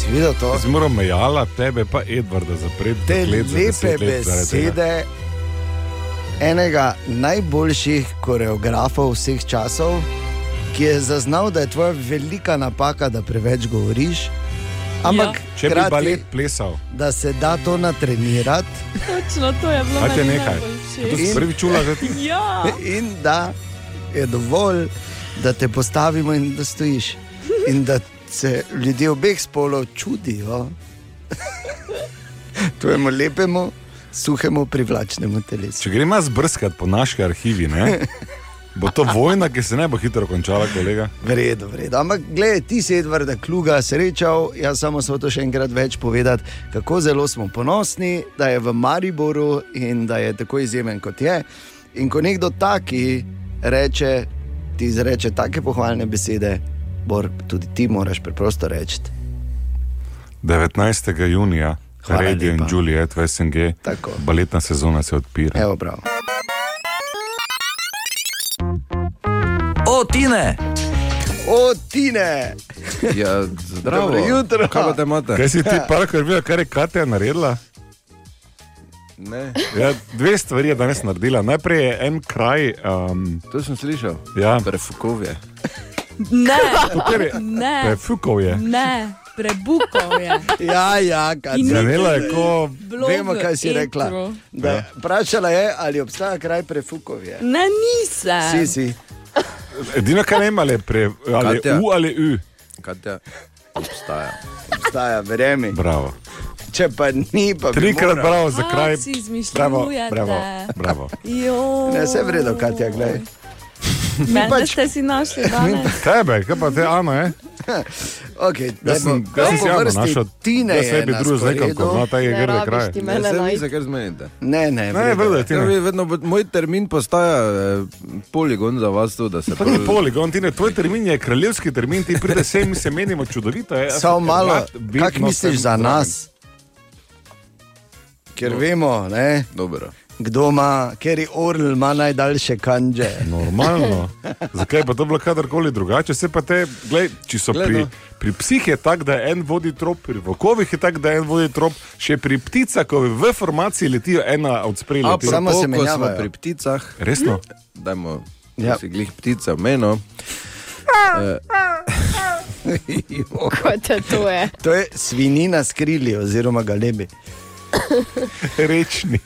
videl to? Jaz moram mejala tebe, pa Edvarda zapreti. Te lepe 10 let zaradi tega. besede enega najboljših koreografov vseh časov, ki je zaznal, da je tvoja velika napaka, da preveč govoriš. Ampak, Ja. Če bi hkrati, balet plesal. da se da to natrenirati. Točno to je bilo A te meni nekaj? všeč. To si prvič čula za ti? [LAUGHS] Ja. In da je dovolj, da te postavimo in da stojiš. In da se ljudje obeh spolov čudijo [LAUGHS] tvojemu lepemu, suhemu, privlačnemu telesu. Če gremo zbrskati po naši arhivi, ne, bo to vojna, ki se ne bo hitro končala, kolega. Vredo, vredo. Ampak, gledaj, ti si Edvarda Kluga srečal, jaz samo sem to še enkrat več povedati, kako zelo smo ponosni, da je v Mariboru in da je tako izjemen kot je. In ko nekdo taki reče, ti izreče take pohvalne besede, Bor, tudi ti moraš preprosto reči. 19. junija, Hvala Radio in lepa. Juliet v SNG, Tako. baletna sezona se odpira. Evo, prav. O, Tine! O, Tine! Ja, zdravo. Dobro jutro. Kaj pa te imate? Kaj si ti, parkar videl, kar je Katja naredila? Ne. Ja, dve stvari je danes naredila. Najprej je en kraj. Um, to sem slišal. Ja. Prefukovje. Ne, Kateri? ne, Prefukov je. ne, prebukal je. Ja, ja, kaj In Zanela je ko. Vemo, kaj si etru. rekla. Da, Ja. Vprašala je, ali obstaja kraj prefukov. Ne, nisem. Si, si. Edino, kar ne ima, ali je pre, ali je Katja. U ali U. Katja, obstaja. Obstaja, verjemi. Bravo. Če pa ni, pa Trikrat bravo za kraj. si Bravo, bravo, bravo. Ne, se vredo, Katja, gledaj. Mene pač- ste si našli [LAUGHS] danes. Tebe, kaj pa te, Ana, [LAUGHS] je? Okay, Jaz sem, jaz sem si javno našel. Tine jaz se je bi na družil z nekom, sporedu. ko zna ta je Ne grde kraj. ti Ne, vi najti. se kar zmenite. Ne, ne, Ne, vredo vrdo je. je ti. Ja, ne. vedno, moj termin postaja eh, poligon za vas, tu, da se To ni poligon, ti ne, tvoj termin je kraljevski termin, ti pride sem, mi se menimo čudovito. Jaz Samo malo, kako misliš za nas? Ker vemo, ne, Dobro. Kdo ima, ker je Orl ima najdaljše kanže. Normalno. [LAUGHS] Zakaj pa to bilo kadarkoli drugače? Se pa te, glej, če so Glej, pri, no. pri psih je tako, da en vodi trop, pri vokovih je tako, da en vodi trop, še pri pticah, ko v formaciji letijo ena od sprednjih. A, samo se menjavajo. pri pticah. Resno? Dajmo, Ja. si glih ptica meno. [LAUGHS] [LAUGHS] Kot je to je. To je svinina skrili oziroma galebi. Rečni.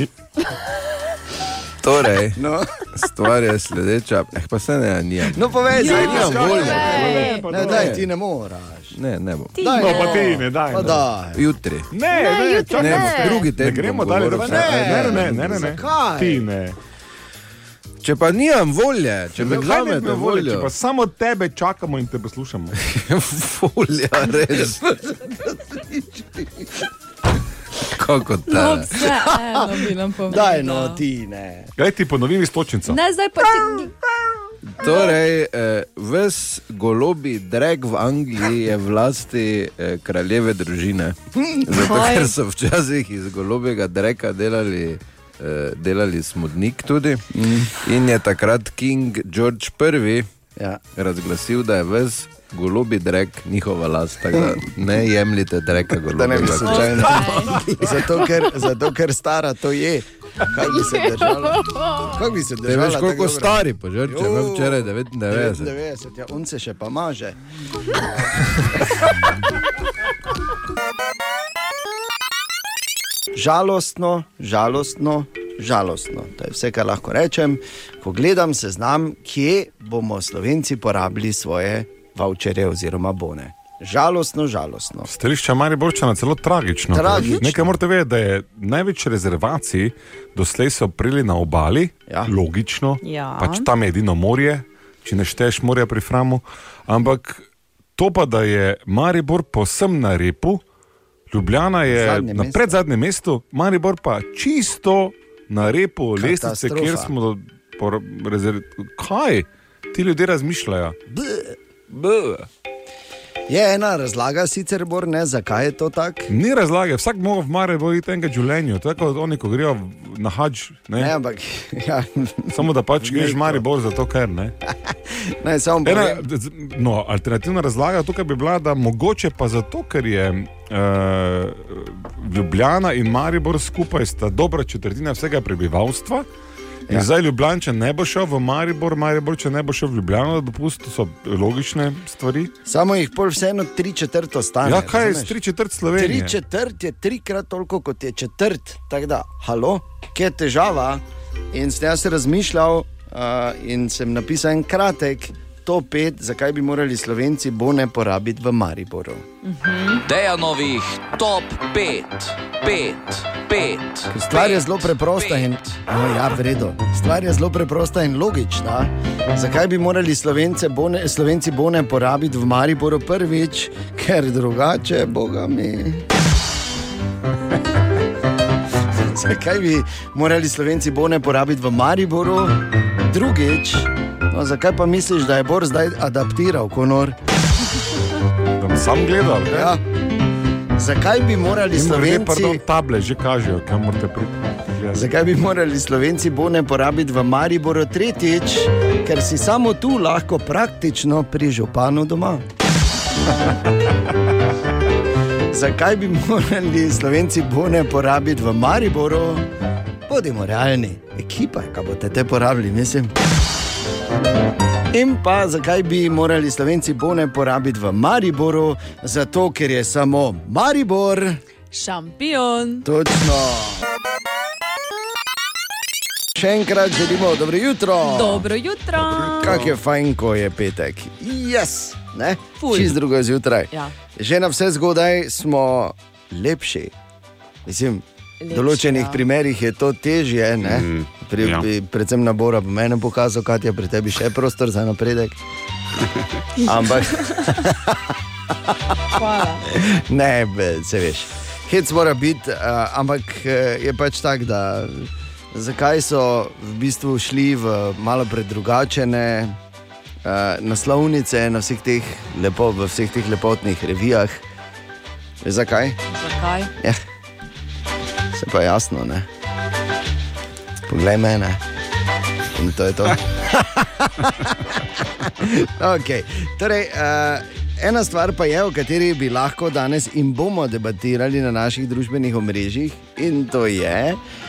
Torej, No. stvar je sledeča. Eh, pa se ne, nijem. No, povej, Ja, zdaj nimam nimam volje. volje. Ne, daj, ti ne moraš. Ne, ne bom. Ti Daj, No, ne. pa ti ne, daj. Pa no. daj. Jutri. Ne, Ne, ne, jutri čakaj, ne. drugi Ne teden gremo bom dalje, da ne, ne, ne, ne, ne, ne. Zakaj? Ti ne. Če pa nimam volje, če me ne vzamete bi volje, voljo, če pa samo tebe čakamo in te poslušamo. [LAUGHS] volja, res. [LAUGHS] Kako No, ta? vseeno bi nam povedal. Daj, no, ti ne. Gledaj ti ponovim istočnico. Ne, zdaj pa ti. Torej, eh, ves golobi drek v Angliji je v lasti eh, kraljeve družine. [LAUGHS] Zato, Kaj? ker so včasih iz golobega dreka delali, eh, delali smodnik tudi. In je takrat King George I Ja. razglasil, da je ves golobi drek njihova last. Tako da ne jemljite dreka [LAUGHS] Da ne bi slučajno. Zato ker, zato, ker stara to je. Kaj bi se držalo? Kaj bi se držalo? veš, koliko stari požrče, imam včeraj 99. 99, ja, on se še pa maže. [LAUGHS] Žalostno, žalostno, žalostno. To je vse, kar lahko rečem. Ko gledam seznam, kje bomo Slovenci porabili svoje voucherje oziroma bone. Žalostno, žalostno. Stališča Mariborčana celo tragično. Tragično. Nekaj morate vedeti, da je največ rezervacij doslej so prili na obali, Ja. logično, Ja. pač tam je edino morje, če ne šteješ morja pri Framu. Ampak to pa, da je Maribor posem na repu, Ljubljana je Zadnje na predzadnjem mestu, Maribor pa čisto na repu lestvice, kjer smo do, por, rezerv... Kaj ti ljudje razmišljajo? Bleh. Je ena razlaga, sicer bor ne, zakaj je to tako. Ni razlage, vsak mora v Mariboru iti enega življenja, tako kot oni, ko grejo na hač. Ne? Ne, ampak [LAUGHS] ja, Samo da pač greš v Neko. Maribor, zato ker ne. [LAUGHS] ne, samo Ena, no, alternativna razlaga tukaj bi bila, da mogoče pa zato, ker je uh, Ljubljana in Maribor skupaj sta dobra četrtina vsega prebivalstva. In Ja. ja. zdaj Ljubljančan ne bo šel v Maribor, Maribor če ne bo šel v Ljubljano, dopust, so logične stvari. Samo jih pol vseeno tri četrt ostane. Ja, kaj je razumeš? s tri četrt Slovenije? Tri četrt je trikrat toliko kot je četrt. Tako da, halo, kje je težava? In sem jaz razmišljal uh, in sem napisal en kratek top 5, zakaj bi morali Slovenci bone porabiti v Mariboru. Dejanovih top 5, 5, 5. Stvar je zelo preprosta in no, ja, v redu. Stvar je zelo preprosta in logična. Zakaj bi morali Slovence bone, Slovenci bone porabiti v Mariboru prvič, ker drugače, boga mi. [LAUGHS] Zakaj bi morali Slovenci bone porabiti v Mariboru? Drugič, no, zakaj pa misliš, da je Bor zdaj adaptiral konor? Da bom sam gledal. ne? Ja. Zakaj bi morali In Slovenci... Pardon, table že kažejo, kam morate priti. gledat. Zakaj bi morali Slovenci bone porabiti v Mariboru tretjič, ker si samo tu lahko praktično pri županu doma? [LAUGHS] Zakaj bi morali Slovenci bone porabiti v Mariboru? Bodimo realni, ekipa, kaj boste te porabili, mislim. In pa zakaj bi morali Slovenci bone porabiti v Mariboru? Zato, ker je samo Maribor. Šampion. Točno. Še enkrat želimo dobro jutro. Dobro jutro. Kak je fajn, ko je petek. Yes, Čist drugo zjutraj. Ja. Že na vse zgodaj smo lepši. Mislim, v določenih ja. primerih je to težje. ne? Mm, Pri, ja. pri, predvsem na Bora, po meni pokazal, kaj je pri tebi še prostor za napredek. [LAUGHS] Ampak [LAUGHS] ne, se veš. Hec mora biti, uh, ampak uh, je pač tako, da zakaj so v bistvu šli v malo predrugačene naslovnice na vseh teh, lepo, v vseh teh lepotnih revijah. Veš Zakaj? Zakaj? Ja. Se pa jasno, ne. Poglej mene. In to je to. [LAUGHS] okay. torej, uh, ena stvar pa je, o kateri bi lahko danes in bomo debatirali na naših družbenih omrežjih, in to je. Uh,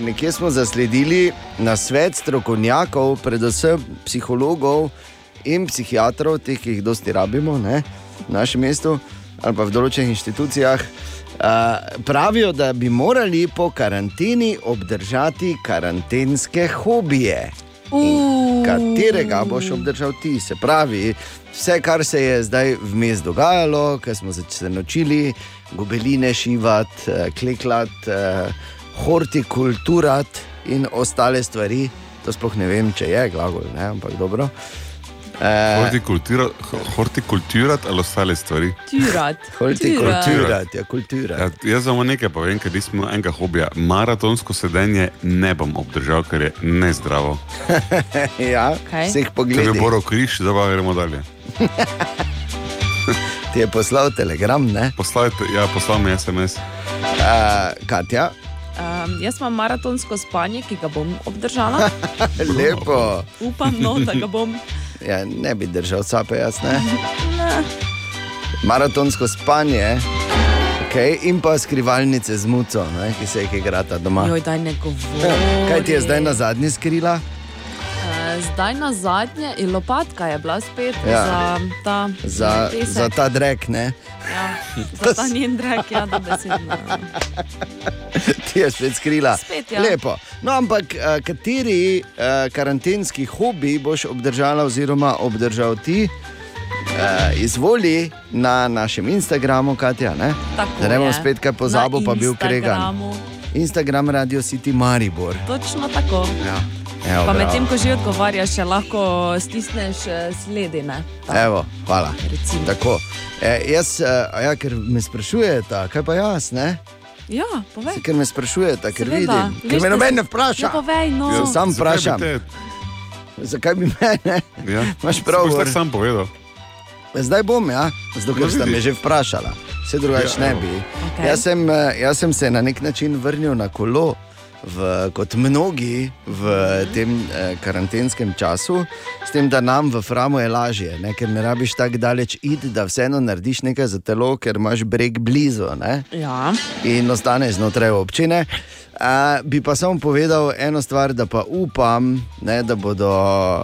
nekje smo zasledili na svet strokovnjakov, predvsem psihologov in psihiatrov, teh, ki jih dosti rabimo ne, v našem mestu ali pa v določenih inštitucijah. Uh, pravijo, da bi morali po karanteni obdržati karantenske hobije. In Katerega boš obdržal ti? Se pravi, vse, kar se je zdaj vmes dogajalo, ker smo se naučili gobeline šivati, eh, klekljati, eh, hortikulturati in ostale stvari. To sploh ne vem, če je glagol, ne? ampak dobro. Eh, Hortikultura- Hortikulturati ali ostale stvari. Turat. [LAUGHS] Hortikulturati, ja, kultura. Ja, jaz samo nekaj povem, ker nismo enega hobija. Maratonsko sedenje ne bom obdržal, ker je nezdravo. [LAUGHS] ja, Kaj? vseh Če pogledov. bi Boro križ, zdaj pa gremo dalje. [LAUGHS] Ti je poslal telegram, ne? Poslal, ja, poslal mi SMS. Uh, Katja, Um, jaz imam maratonsko spanje, ki ga bom obdržala. [LAUGHS] lepo. Upam, no, da ga bom. [LAUGHS] Ja, ne bi držal sape, jaz ne. Ne. Maratonsko spanje. Okay, in pa skrivalnice z muco, ne, ki se jih igrata doma. Joj, daj ne govori. Kaj ti je zdaj na zadnji skrila? Eh, Zdaj na zadnje, in lopatka je bila spet Ja. za ta Za, pesek. za ta drek, ne? Ja, za ta njen drek, ja, da besedno. [LAUGHS] Ti je spet skrila. Spet, ja. Lepo. No, ampak eh, kateri uh, karantenski hobi boš obdržala, oziroma obdržal ti? Uh, izvoli na našem Instagramu, Katja. Ne? Tako Da ne bom je. spet kaj pozabil, Na pa bil kregan. Instagram Radio City Maribor. Točno tako. Ja. Evo, Pa medtem, ko že odgovarjaš, še lahko stisneš eh, sledine. Evo, hvala. Tako. E, jaz, eh, a ja, ker me sprašujete, kaj pa jaz, ne? Ja, povej. Ker me sprašujete, ker Seveda. vidim. Veš, Ker me da noben ne vpraša. Ja, povej, no. Jaz sam Zakaj bi vprašam. te- Zakaj bi mene? Ja. Imaš prav, Boš tako sam povedal. Zdaj bom, ja, zato ker No, ste me že vprašala. Vse drugače Ja, ne bi. Okej. Jaz, sem, eh, jaz sem se na nek način vrnil na kolo, v, kot mnogi v tem eh, karantenskem času, s tem, da nam v Framu je lažje, ne? ker ne rabiš tako daleč iti, da vseeno narediš nekaj za telo, ker imaš breg blizu. Ne? Ja. in ostaneš znotraj občine. Uh, bi pa samo povedal eno stvar, da pa upam, ne, da bodo,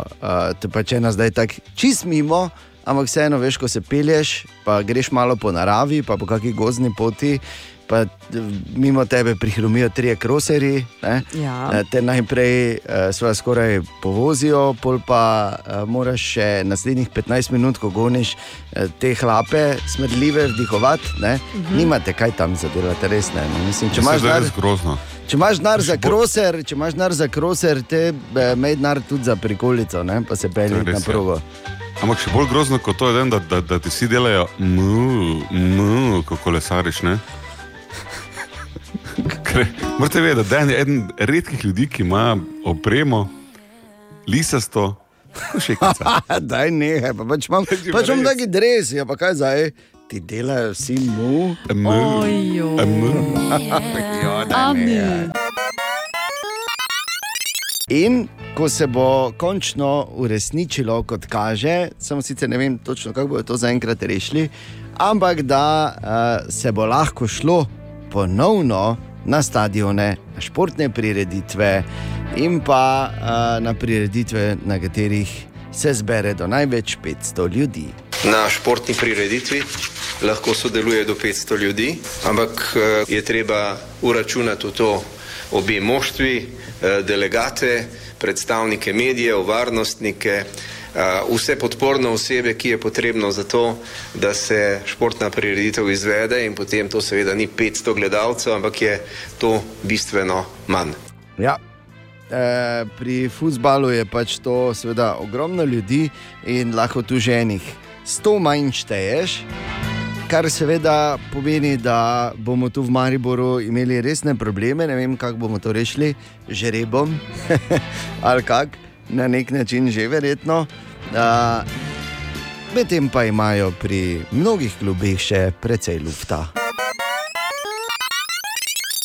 uh, te pa če nas zdaj tako čist mimo, ampak vseeno veš, ko se pelješ, pa greš malo po naravi, pa po kakšni gozni poti. Pa eh, mimo tebe prihromijo tri kroserji, ne, Ja. eh, te najprej uh, skoraj povozijo, pol pa uh, moraš še naslednjih 15 minut, ko goniš uh, te hlape, smrdljive, vdihovati. Ne, Mhm. Nimate kaj tam zadelati, res ne. No, mislim, če imaš je denar, res grozno. če imaš denar za kroser, če imaš denar za kroser, te eh, imej denar tudi za prikolico, ne, pa se je na ja. progo. Ampak še bolj grozno kot to je, den, da, da, da ti vsi delajo, mu, mu, ko kolesariš. Ne? Ker Morate vedeti, da je eden redkih ljudi, ki ima opremo, lisasto. [LAUGHS] Daj nehaj, pa pač imam, pač imam taki dres, ja pa kaj zdaj, ti delajo vsi mu. Ja, [LAUGHS] daj nehaj. In ko se bo končno uresničilo, kot kaže, samo sicer ne vem točno, kako bodo to zaenkrat rešili, ampak da uh, se bo lahko šlo ponovno na stadione, na športne prireditve in pa uh, na prireditve, na katerih se zbere do največ 500 ljudi. Na športni prireditvi lahko sodeluje do 500 ljudi, ampak eh, je treba uračunati v to obe moštvi, eh, delegate, predstavnike medijev, varnostnike, vse podporne osebe, ki je potrebno za to, da se športna prireditev izvede in potem to seveda ni 500 gledalcev, ampak je to bistveno manj. Ja. E, pri futbalu je pač to seveda ogromno ljudi in lahko tu ženih 100 manj šteješ. Kar seveda pomeni, da bomo tu v Mariboru imeli resne probleme, ne vem, kako bomo to rešili, žrebom [LAUGHS] ali kako, na nek način že verjetno. Uh, Medtem pa imajo pri mnogih klubih še precej lufta.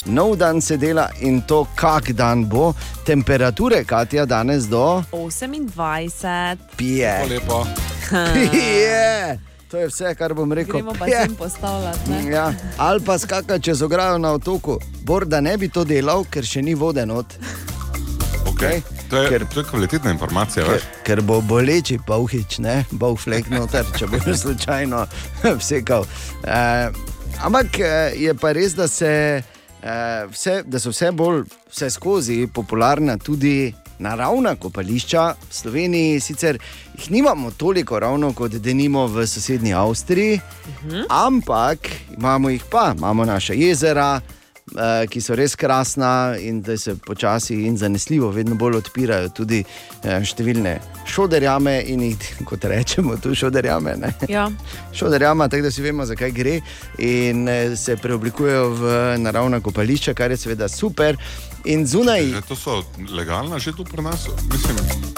nov dan se dela in to, kak dan bo. Temperature, Katja, danes do 28. pije. Lepo. [LAUGHS] Pije! To je vse, kar bom rekel. Gremo pa sem postavljati. ne? Ja, ali pa skakati čez ograjo na otoku. Bor da ne bi to delal, ker še ni vode not. Okay. To, je, ker, to je kvalitetna informacija. Ker, veš. ker bo boleči pavhič, ne bo flek noter, če bo [LAUGHS] slučajno [LAUGHS] vsekal. E, ampak eh, je pa res, da, se, e, vse, da so vse bolj vse skozi popularna tudi. Naravna kopališča v Sloveniji sicer jih nimamo toliko ravno kot denimo v sosednji Avstriji, ampak imamo jih pa, imamo naše jezera, eh, ki so res krasna in da se počasi in zanesljivo vedno bolj odpirajo tudi eh, številne šoderjame in jih, [LAUGHS] kot rečemo, tu šoderjame. Ne? Ja. [LAUGHS] Šoderjama, tako da si vemo, zakaj gre, in eh, se preoblikujejo v naravna kopališča, kar je seveda super. In zunaj, Že to so legalna, že tu pri nas. Mislim,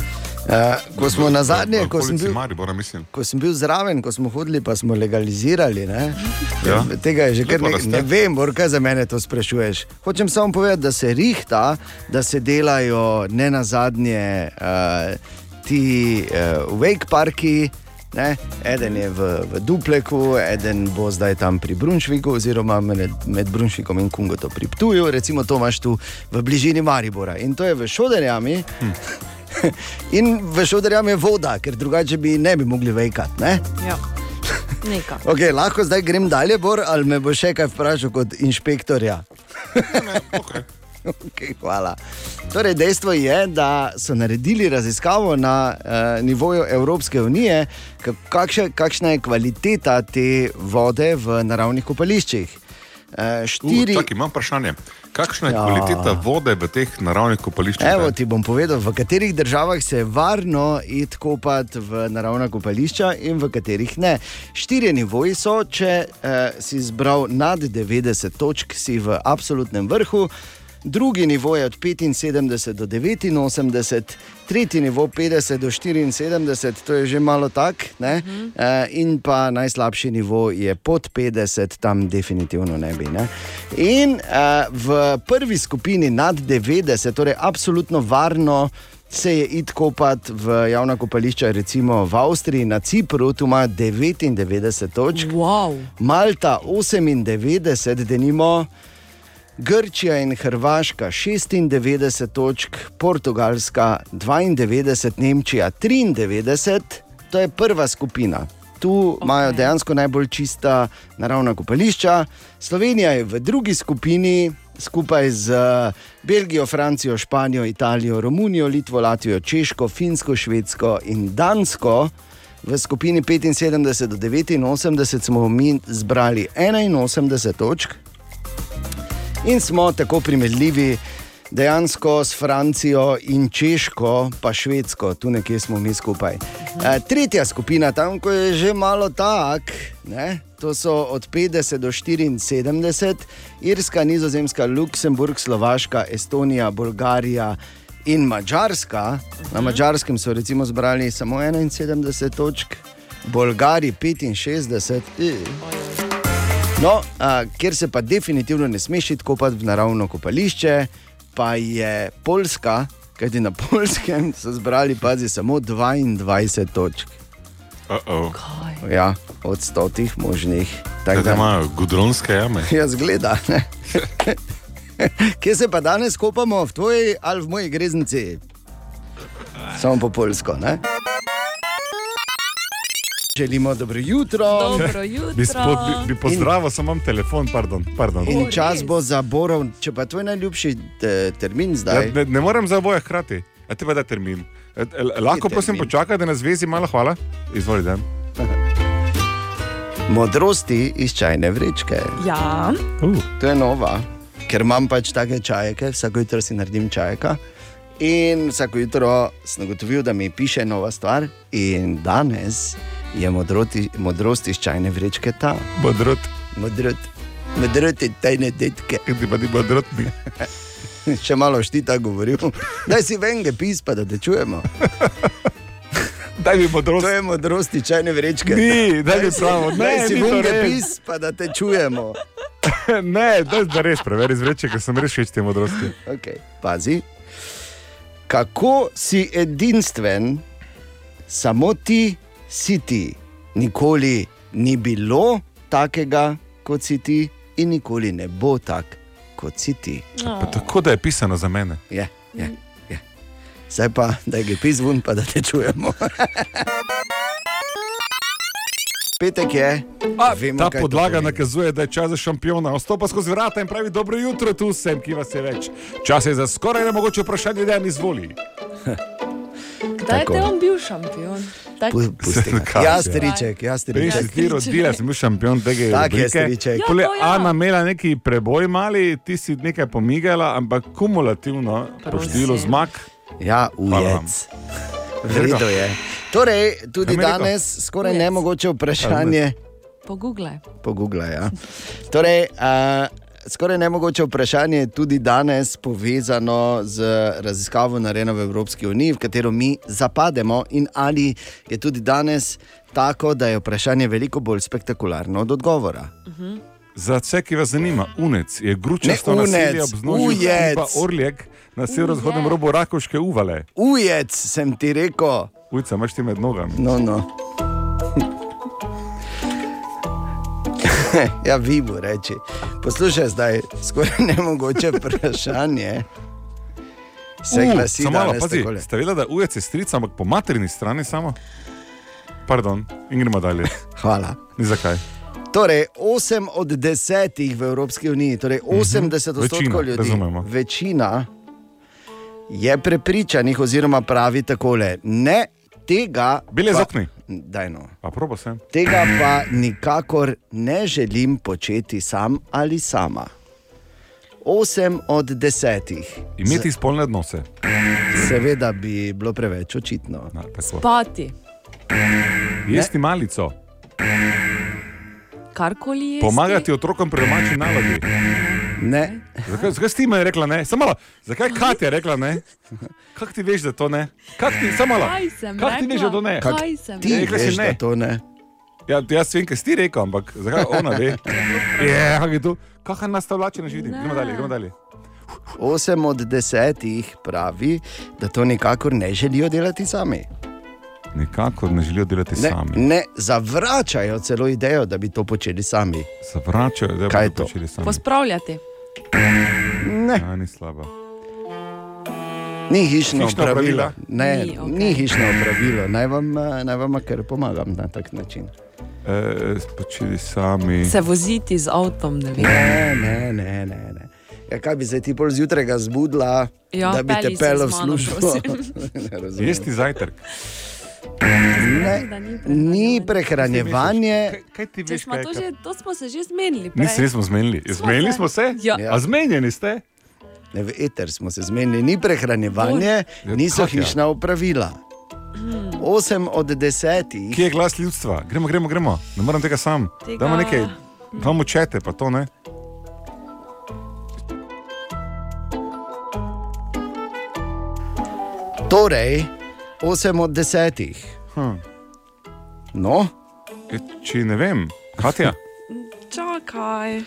uh, ko smo na zadnje, ko sem bil. Maribora. Ko sem bil zraven, ko smo hodili, pa smo legalizirali. Ne? Ja. Tega je že kar nekaj. Ne vem, kaj za mene to sprašuješ. Hočem samo povedati, da se rihta, da se delajo ne na zadnje uh, ti uh, wake parki. Ne? Eden je v, v Dupleku, eden bo zdaj tam pri Brunšviku, oziroma med, med Brunšvikom in Kungoto pri Ptuju, recimo to imaš tu v bližini Maribora. In to je v Šoderjami. Hm. [LAUGHS] In v Šoderjami je voda, ker drugače bi ne bi mogli vejkati. Ne? Ja. Neka. [LAUGHS] Okay, lahko zdaj grem dalje, Bor, ali me bo še kaj vprašal kot inšpektorja? Okay, [LAUGHS] hvala. Torej, dejstvo je, da so naredili raziskavo na uh, nivoju Evropske unije, ka- kakša, kakšna je kvaliteta te vode v naravnih kopališčih. Uh, štiri, Uh, čakaj, imam vprašanje. Kakšna je Ja. ja. kvaliteta vode v teh naravnih kopališčih? Evo ti bom povedal, v katerih državah se je varno iti kopati v naravna kopališča in v katerih ne. Štirje nivoji so, če eh, si zbral nad 90 točk, si v absolutnem vrhu. Drugi nivo je od 75 do 89, tretji nivo 50 do 74, to je že malo tak, ne? e, in pa najslabši nivo je pod 50, tam definitivno ne bi. Ne? In e, v prvi skupini nad 90, torej absolutno varno. Se je id kopati v javna kopališča, recimo v Avstriji, na Cipru, tu ima 99 točk, wow. Malta 98, denimo, Grčija in Hrvaška 96 točk, Portugalska 92, Nemčija 93, to je prva skupina. Tu okay. imajo dejansko najbolj čista naravna kopališča. Slovenija je v drugi skupini skupaj z Belgijo, Francijo, Španijo, Italijo, Romunijo, Litvo, Latvijo, Češko, Finsko, Švedsko in Dansko. V skupini 75 do 89 smo mi zbrali 81 točk in smo tako primerljivi dejansko s Francijo in Češko, pa Švedsko, tu nekje smo mi skupaj. E, tretja skupina, tam ko je že malo tak, ne, to so od 50 do 74, Irska, Nizozemska, Luksemburg, Slovaška, Estonija, Bolgarija. In Mačarska, na Mačarskem so recimo zbrali samo 71 točk, Bolgari 65. eh. No, a, kjer se pa definitivno ne smeš iti kopati v naravno kopališče, pa je Poljska, kajti na Poljskem so zbrali, pazi, samo 22 točk. Uh -oh. Ja, od stotih možnih. Tako Tako da imajo gudronske jame. [LAUGHS] Ja, zgleda. ne. Kje se pa danes kopamo, v tvoji ali v moji greznici? Samo po polsko. Ne? Želimo dobro jutro. Dobro jutro. Bi, spo, bi, bi pozdravil, samo imam telefon, pardon. pardon. In čas bo za borov, če pa tvoj najljubši te, termin zdaj. Ja, ne, ne morem za oboje hkrati. A te pa da termin. E, e, lahko prosim počakaj, da nas vezi malo, hvala. Izvoli, dan. Modrosti iz čajne vrečke. Ja. Uh. To je nova, ker imam pač take čajke, vsako jutro si naredim čajka. In vsako jutro sem ugotovil, da mi piše nova stvar, in danes je modroti, modrost iz čajne vrečke ta. Modrot. Modrot. Modrot je tajne detke. Ti pa ti modrot bi. [LAUGHS] Še malo štita govoril. Daj si venge pis, pa da te čujemo. [LAUGHS] Daj mi modrost. To je modrost iz čajne vrečke. Ni, daj mi pravo. Ne, Daj si venge pis, pa da te čujemo. [LAUGHS] ne, da, da res preveri zveče, ker sem res všeč te modrosti. Okay, pazi. Kako si edinstven, samo ti ti. Nikoli ni bilo takega, kot si ti, in nikoli ne bo tak, kot si ti. Pa tako da je pisano za mene. Je, je, je. Zdaj pa, da je pisvun, pa da te čujemo. [LAUGHS] Petek je. Vemo, Ta podlaga nakazuje, da je čas za šampiona. Vstopa skozi vrata in pravi: Dobro jutro, tu sem, ki vas je več. Čas je za skoraj nemogoče vprašanje, da mi izvoli. [LAUGHS] Kdaj je on bil šampion? Tak, Pu- pusti ga. Kaj? Ja, striček, ja, striček. Res si ti rodila, sem bil šampion tega. Tak je, striček. Ja, Pole, ja. Ana imela neki preboj mali, ti si nekaj pomigala, ampak kumulativno po Prosim. številu zmag. Ja, ujec. Vredo je. Torej, tudi rekel? danes skoraj Ujec. nemogoče vprašanje. Pogooglaj. Pogooglaj. Ja. Torej, uh, skoraj nemogoče vprašanje je tudi danes povezano z raziskavo narejeno v Evropski uniji, v katero mi zapademo, in ali je tudi danes tako, da je vprašanje veliko bolj spektakularno od odgovora. Za vse, ki vas zanima, unec je gručasto naselje ob vznožju ujec. Orljek na severovzhodnem robu Rakovške uvale. Ujec, sem ti rekel. Ujca, imaš ti med nogami. No, no. [LAUGHS] ja, vi bo reči. Poslušaj, zdaj skoraj [LAUGHS] nemogoče vprašanje. Se U, glasi, samo malo, danes pazi, takole. ste vedeli, da ujec je stric, ampak po materini strani samo? Pardon, in gremo dalje. [LAUGHS] Hvala. Ni zakaj. Torej, 8 od 10 v Evropski uniji, torej 80 odstotkov Večina, ljudi, razumemo. večina je prepričanih, oziroma pravi takole: ne tega. Bile pa- z okni. Daj no. Pa probo sem. Tega pa nikakor ne želim početi sam ali sama. 8 od 10. Imeti spolne odnose. Seveda bi bilo preveč očitno. Na, tako. Spati. Jesti malico, Karkoli je. pomagati otrokom pri domači nalogi. Ne. Zakaj, zakaj si ti meni rekla ne? Samo malo, zakaj Katja rekla ne? Kako ti veš, da to ne? Kak ti, samo malo. Kaj sem Kak ti veš, da to ne? rekla? Kaj sem Ti Rekla si veš, ne. da to ne. Ja, jaz vem, kaj si ti rekel, ampak zakaj ona ve? Je, kako je to? Kakšna nastavljačina že vidim? Gremo dalje, gremo dalje. 8 od 10 pravi, da to nikakor ne želijo delati sami. Nikakor ne želijo delati Ne, sami. ne zavračajo celo idejo, da bi to počeli sami. Zavračajo, da bi to? počeli sami. Pospravljati. Ne. Ja, ni slaba. Ni hišno Hišna pravilo. opravila? Ne, Ni, okej. ni hišno pravilo. Naj vam, eh, naj vam kar pomagam na tak način. E, počeli sami. Se voziti z avtom, ne vem. Ne, ne, ne. ne, ne. Ja, kaj bi se ti pol zjutraj zbudila, Ja, da bi te pelji se pel v službo? [LAUGHS] Jesti zajtrk. Ne, ni prehranjevanje. Kaj, kaj ti veš? smo Kaj, to, že, to smo se že zmenili. Nisi, nismo zmenili. Smo Zmenili smo se? Ja. A zmenjeni ste? Ne, v eter smo se zmenili, ni prehranjevanje, Ja, niso Katja. hišna opravila. Hmm. 8 od 10. Kje je glas ljudstva? Gremo, gremo, gremo. Ne morem tega sam. Tega- Damo nekaj, damo čete, pa to ne. Torej, 8 od 10. Hm. No, E, če ne vem, Katja. [LAUGHS] Čakaj.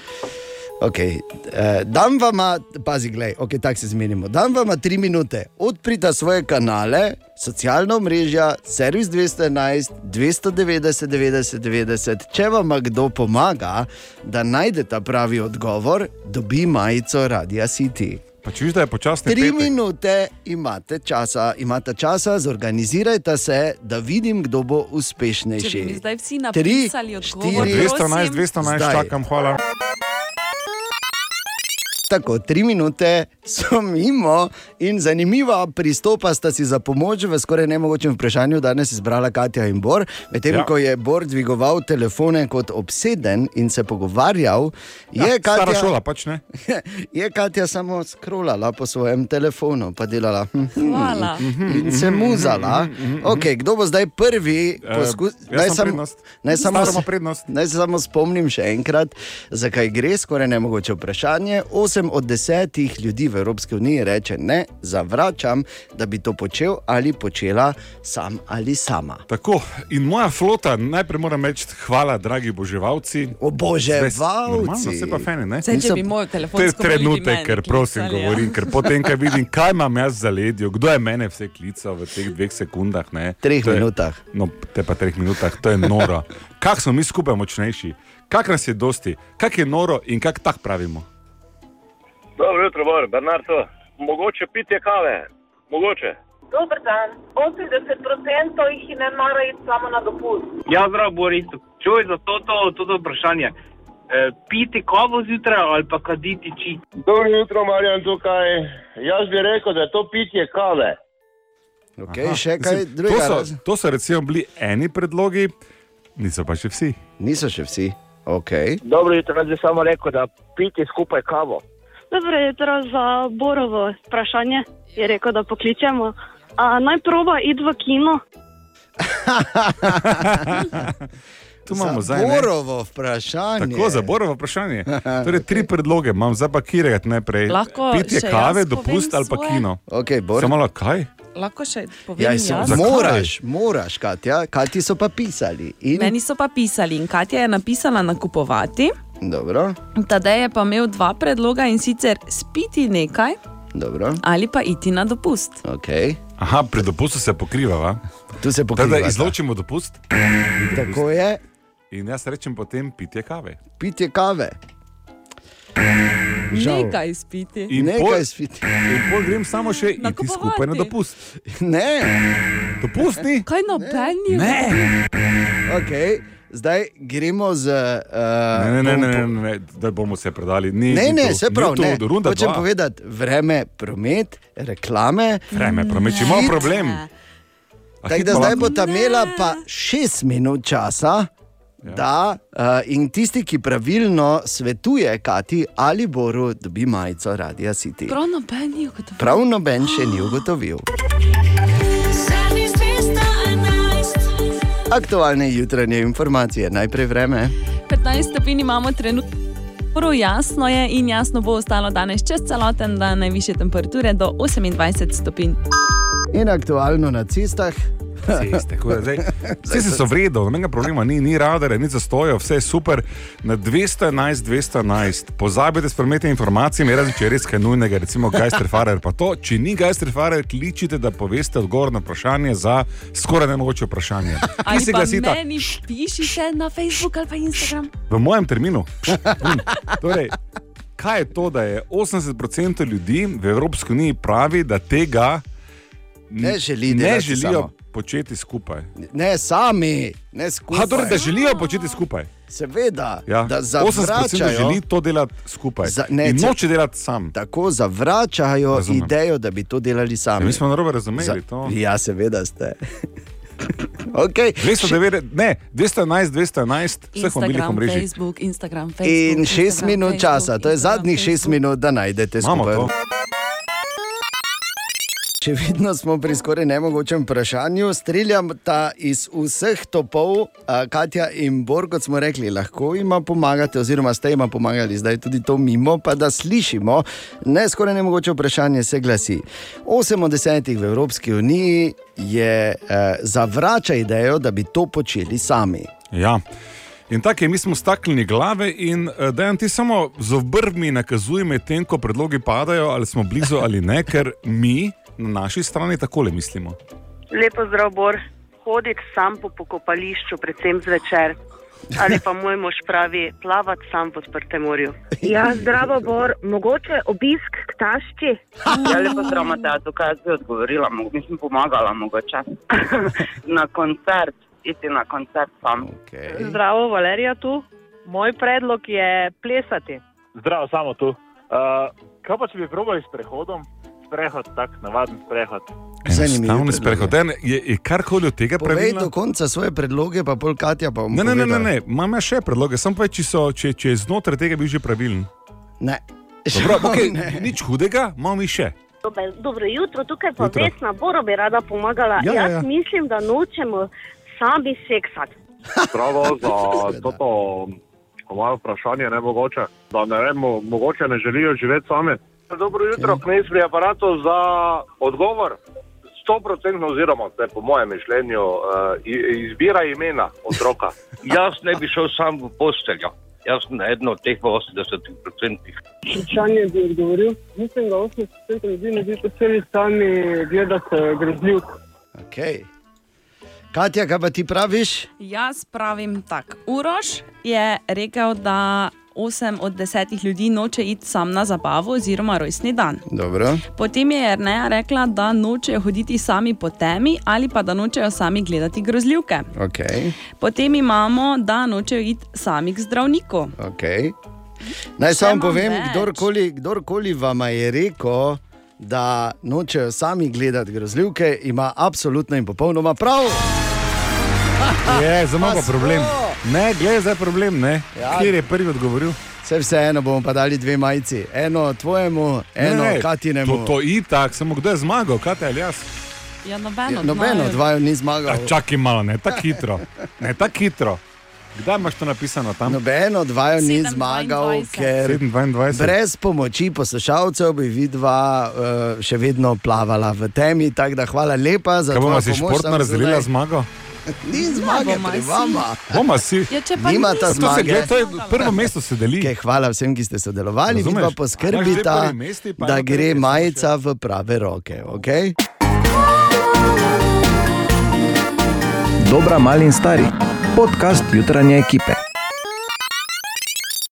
Okay. Eh, dam vam, pazi, gledaj, okay, tako se zmenimo. Dam vam tri minute, odprite svoje kanale, socialna mreža, servis 211, 290, 90, 90. Če vam kdo pomaga, da najdete pravi odgovor, dobi majico Radia City. Pa čuš, da je počasno. Tri minute imate časa, imate časa, zorganizirajte se, da vidim, kdo bo Če bi uspešnejši. zdaj vsi napisali odgovor, štiri, 211, 211, Zdaj. čakam, hvala. Tako, tri minute so mimo in zanimiva pristopa sta si za pomoč v skoraj nemogočem vprašanju danes izbrala Katja in Bor. Medtem Ja. ko je Bor dvigoval telefone kot obseden in se pogovarjal, je, Ja, stara Katja, šola, pač ne. [LAUGHS] je Katja samo skrolala po svojem telefonu, pa delala hm, hm, Hvala. in se muzala. Okay, kdo bo zdaj prvi Eh, poskus? jaz imam prednost. naj samo, naj se samo spomnim še enkrat, zakaj gre skoraj nemogoče vprašanje. 8 osem od desetih ljudi v Evropski uniji reče ne, zavračam, da bi to počel ali počela sam ali sama. Tako, in moja flota, najprej moram reči, hvala, dragi boževalci. Oboževalci. Normalno, se pa fene, ne? Saj, če bi moj To je telefonsko trenutek, ker prosim, govorim, ker potem, ko vidim, kaj imam jaz za ledjo, kdo je mene vse klical v teh dveh sekundah. Ne, Treh To je- minutah. No, te pa treh minutah, to je noro. Kako smo mi skupaj močnejši, kak nas je dosti, kak je noro in kak tak pravimo. Dobro jutro, Bor, Bernardo. Mogoče pitje kave, mogoče. Dober dan. 80% jih ne mara iti samo na dopust. Ja, zdrav, Boris. Čuj za to, to, to, to vprašanje. E, piti kavo zjutraj ali pa kaditi či? Dobro jutro, Marjan, tukaj. Jaz bi rekel, da je to pitje kave. Okay, še kaj Mislim, drugega? To so, to so recimo bili eni predlogi, niso pa še vsi. Niso še vsi. Okay. Dobro jutro, jaz bi samo rekel, da piti skupaj kavo. Dobro jutro za Borovo vprašanje. Je rekel, da pokličemo. A, naj proba iti v kino. [LAUGHS] Tu imamo Za zdaj. Borovo vprašanje. Tako, za Borovo vprašanje. Torej, tri predloge imam, zdaj pa kirega najprej. Lahko Pitje kave, dopust povem ali pa svoje? kino. Okay, Bor. Samo malo kaj? Lahko še povem Ja, jaz. so, moraš, moraš, Katja, kaj ti so pa pisali. In... Meni so pa pisali in Katja je napisala nakupovati. Dobro, Tadej je pa imel dva predloga in sicer spiti nekaj dobro. ali pa iti na dopust. Okay. Aha, pri dopustu se pokriva. Tu se Da, pokriva. da izločimo dopust. Tako je. In jaz rečem potem pitje kave. Pitje kave. Žal. Nekaj spiti. In Nekaj pol- spiti. In pol grem samo še iti Nakupovati. skupaj na dopust. Ne. Dopustni? Kaj nobeni? Ne. Okay. Zdaj gremo z. Uh, Ne, ne, ne, ne, ne, ne, da bomo se predali. Ni, Ne, ne, se pravi, ne. runda Hočem povedati, vreme, promet, reklame. Vreme, promet, če imamo problem. A Tako da pa zdaj bo ta imela pa šest minut časa. Ja. Da, uh, in tisti, ki pravilno svetuje, Kati ali Boru, dobi majico Radia City. Prav nobeni ugotovil. Prav noben še ni ugotovil. Aktualne jutranje informacije, najprej vreme. 15 stopinj imamo trenutno. Prav jasno je in jasno bo ostalo danes čez celoten dan, najviše temperature do 28 stopinj. In aktualno na cestah. Ceste, zdaj- [LAUGHS] Ceste so vredno, nobenega problema ni, ni radare, ni zastojev, vse je super. Na 211, 211, pozabite s prometnimi informacijami, razen če je res kaj nujnega, recimo Geisterfarer. Pa to, če ni Geisterfarer, kličite, da poveste odgovor na vprašanje za skoraj nemogoče vprašanje. [LAUGHS] Ali se pa glasita? meni pišite na Facebook ali pa Instagram. V mojem terminu. Bum. Torej, kaj je to, da je 80% ljudi v Evropski uniji pravi, da tega Ne želi ne želijo samo. Početi skupaj? Ne sami, ne skupaj. Ha, torej, da želijo početi skupaj. Seveda, Ja. da 80% zavračajo. želi to delati skupaj. Za- ne, in noče delati sam. Tako zavračajo Razumem. idejo, da bi to delali sami. Ja, mi smo narobe razumeli to. Ja, seveda ste. [LAUGHS] okay. 209, ne, 211, 211, vseh mobilnih omrežij. Facebook, Instagram, Facebook. In šest Instagram, minut Facebook, časa, to je Instagram, zadnjih šest Facebook. minut, da najdete skupaj. Še vedno smo pri skoraj nemogočem vprašanju. Streljam ta iz vseh topov, Katja in Bor, kot smo rekli, lahko jima pomagate, oziroma ste jima pomagali, zdaj tudi to mimo, pa da slišimo. Ne skoraj nemogoče vprašanje se glasi. Osem od desetih v Evropski uniji je eh, zavrača idejo, da bi to počeli sami. Ja. In tako je, mi smo staknili glave in uh, da jim ti samo z obrvmi nakazuje, medtem ko predlogi padajo, ali smo blizu ali ne, ker mi na naši strani takole mislimo. Lepo zdrav, Bor. Hoditi sam po pokopališču, predvsem zvečer. Ali pa moj mož pravi, plavati sam v odprtem morju. [LAUGHS] Ja, zdravo, Bor. Mogoče obisk k tašči? Ja, lepo zdrav, Mateja, tukaj jaz bi odgovorila, mislim, pomagala mogoče. [LAUGHS] na koncert, iti na koncert sam. Okay. Zdravo, Valerija tu. Moj predlog je plesati. Zdravo, samo tu. Uh, kaj pa če bi probali s prehodom? Sprehod, tak navaden sprehod. Enostavno sprehod. En, Je, je karkoli od tega Povej pravilno? do konca svoje predloge, pa pol Katja pa bom Ne, ne, ne, ne, imam jaz še predloge, sem pa, če, so, če, če je znotraj tega bil že pravilen. Ne. Dobro, okay, Ne. nič hudega, imamo mi še. Dobre, dobro jutro, tukaj pa Jutro. Vesna Boro bi rada pomagala. Ja, ja, Jaz ja. mislim, da nočemo sami seksati. Zdravo [LAUGHS] za toto po mojem vprašanju, ne mogoče, da ne vem, mo- mogoče ne želijo živeti sami. Dobro jutro, kmet pri aparatu za odgovor. 100% oziroma, te, po mojem mišljenju, uh, izbira imena otroka. [LAUGHS] Jaz ne bi šel sam v posteljo. Jaz sem eden od teh 80%. Vprašanje bi odgovoril. Mislim, da 80% ljudi ne bi posebej sami gledati eh, grozljivk. Okay. Katja, kaj pa ti praviš? Jaz pravim tako. Uroš je rekel, da 8 od 10 ljudi noče iti sam na zabavo oziroma rojstni dan. Dobro. Potem je Erneja rekla, da nočejo hoditi sami po temi ali pa da nočejo sami gledati grozljivke. Okay. Potem imamo, da nočejo iti sami k zdravniku. Okay. Naj samo povem, več. kdorkoli, kdorkoli vam je rekel, da nočejo sami gledati grozljivke, ima absolutno in popolnoma prav. Je, za malo problem. smo. Ne, gledaj, zdaj je problem, ne. Ja. Kjer je prvi odgovoril? Vse vseeno bomo pa dali dve majici. Eno tvojemu, eno ne, Katinemu. To, to itak, samo kdo je zmagal, kaj te ali jaz? Ja, nobeno. Nobeno od vaju ni zmagal. A, čakaj malo, ne tako hitro. Ne tako hitro. Kdaj imaš to napisano tam? Nobeno od vaju ni zmagal, ker 7:22. brez pomoči poslušalcev bi vidva uh, še vedno plavala v temi. Tako da hvala lepa za Kaj to. bomo si športno razdelila zmago? Ni zmage bomo pri si. vama. Bomo si. Ja, če pa Nima ni, ta To se zmage. gleda, to je prvo mesto se deli. Okay, hvala vsem, ki ste sodelovali, vi Razumeš? pa dve poskrbite, prvi mesti, pa da gre majica v prave roke. Okay? Dobra, mali in stari. Podcast jutranje ekipe.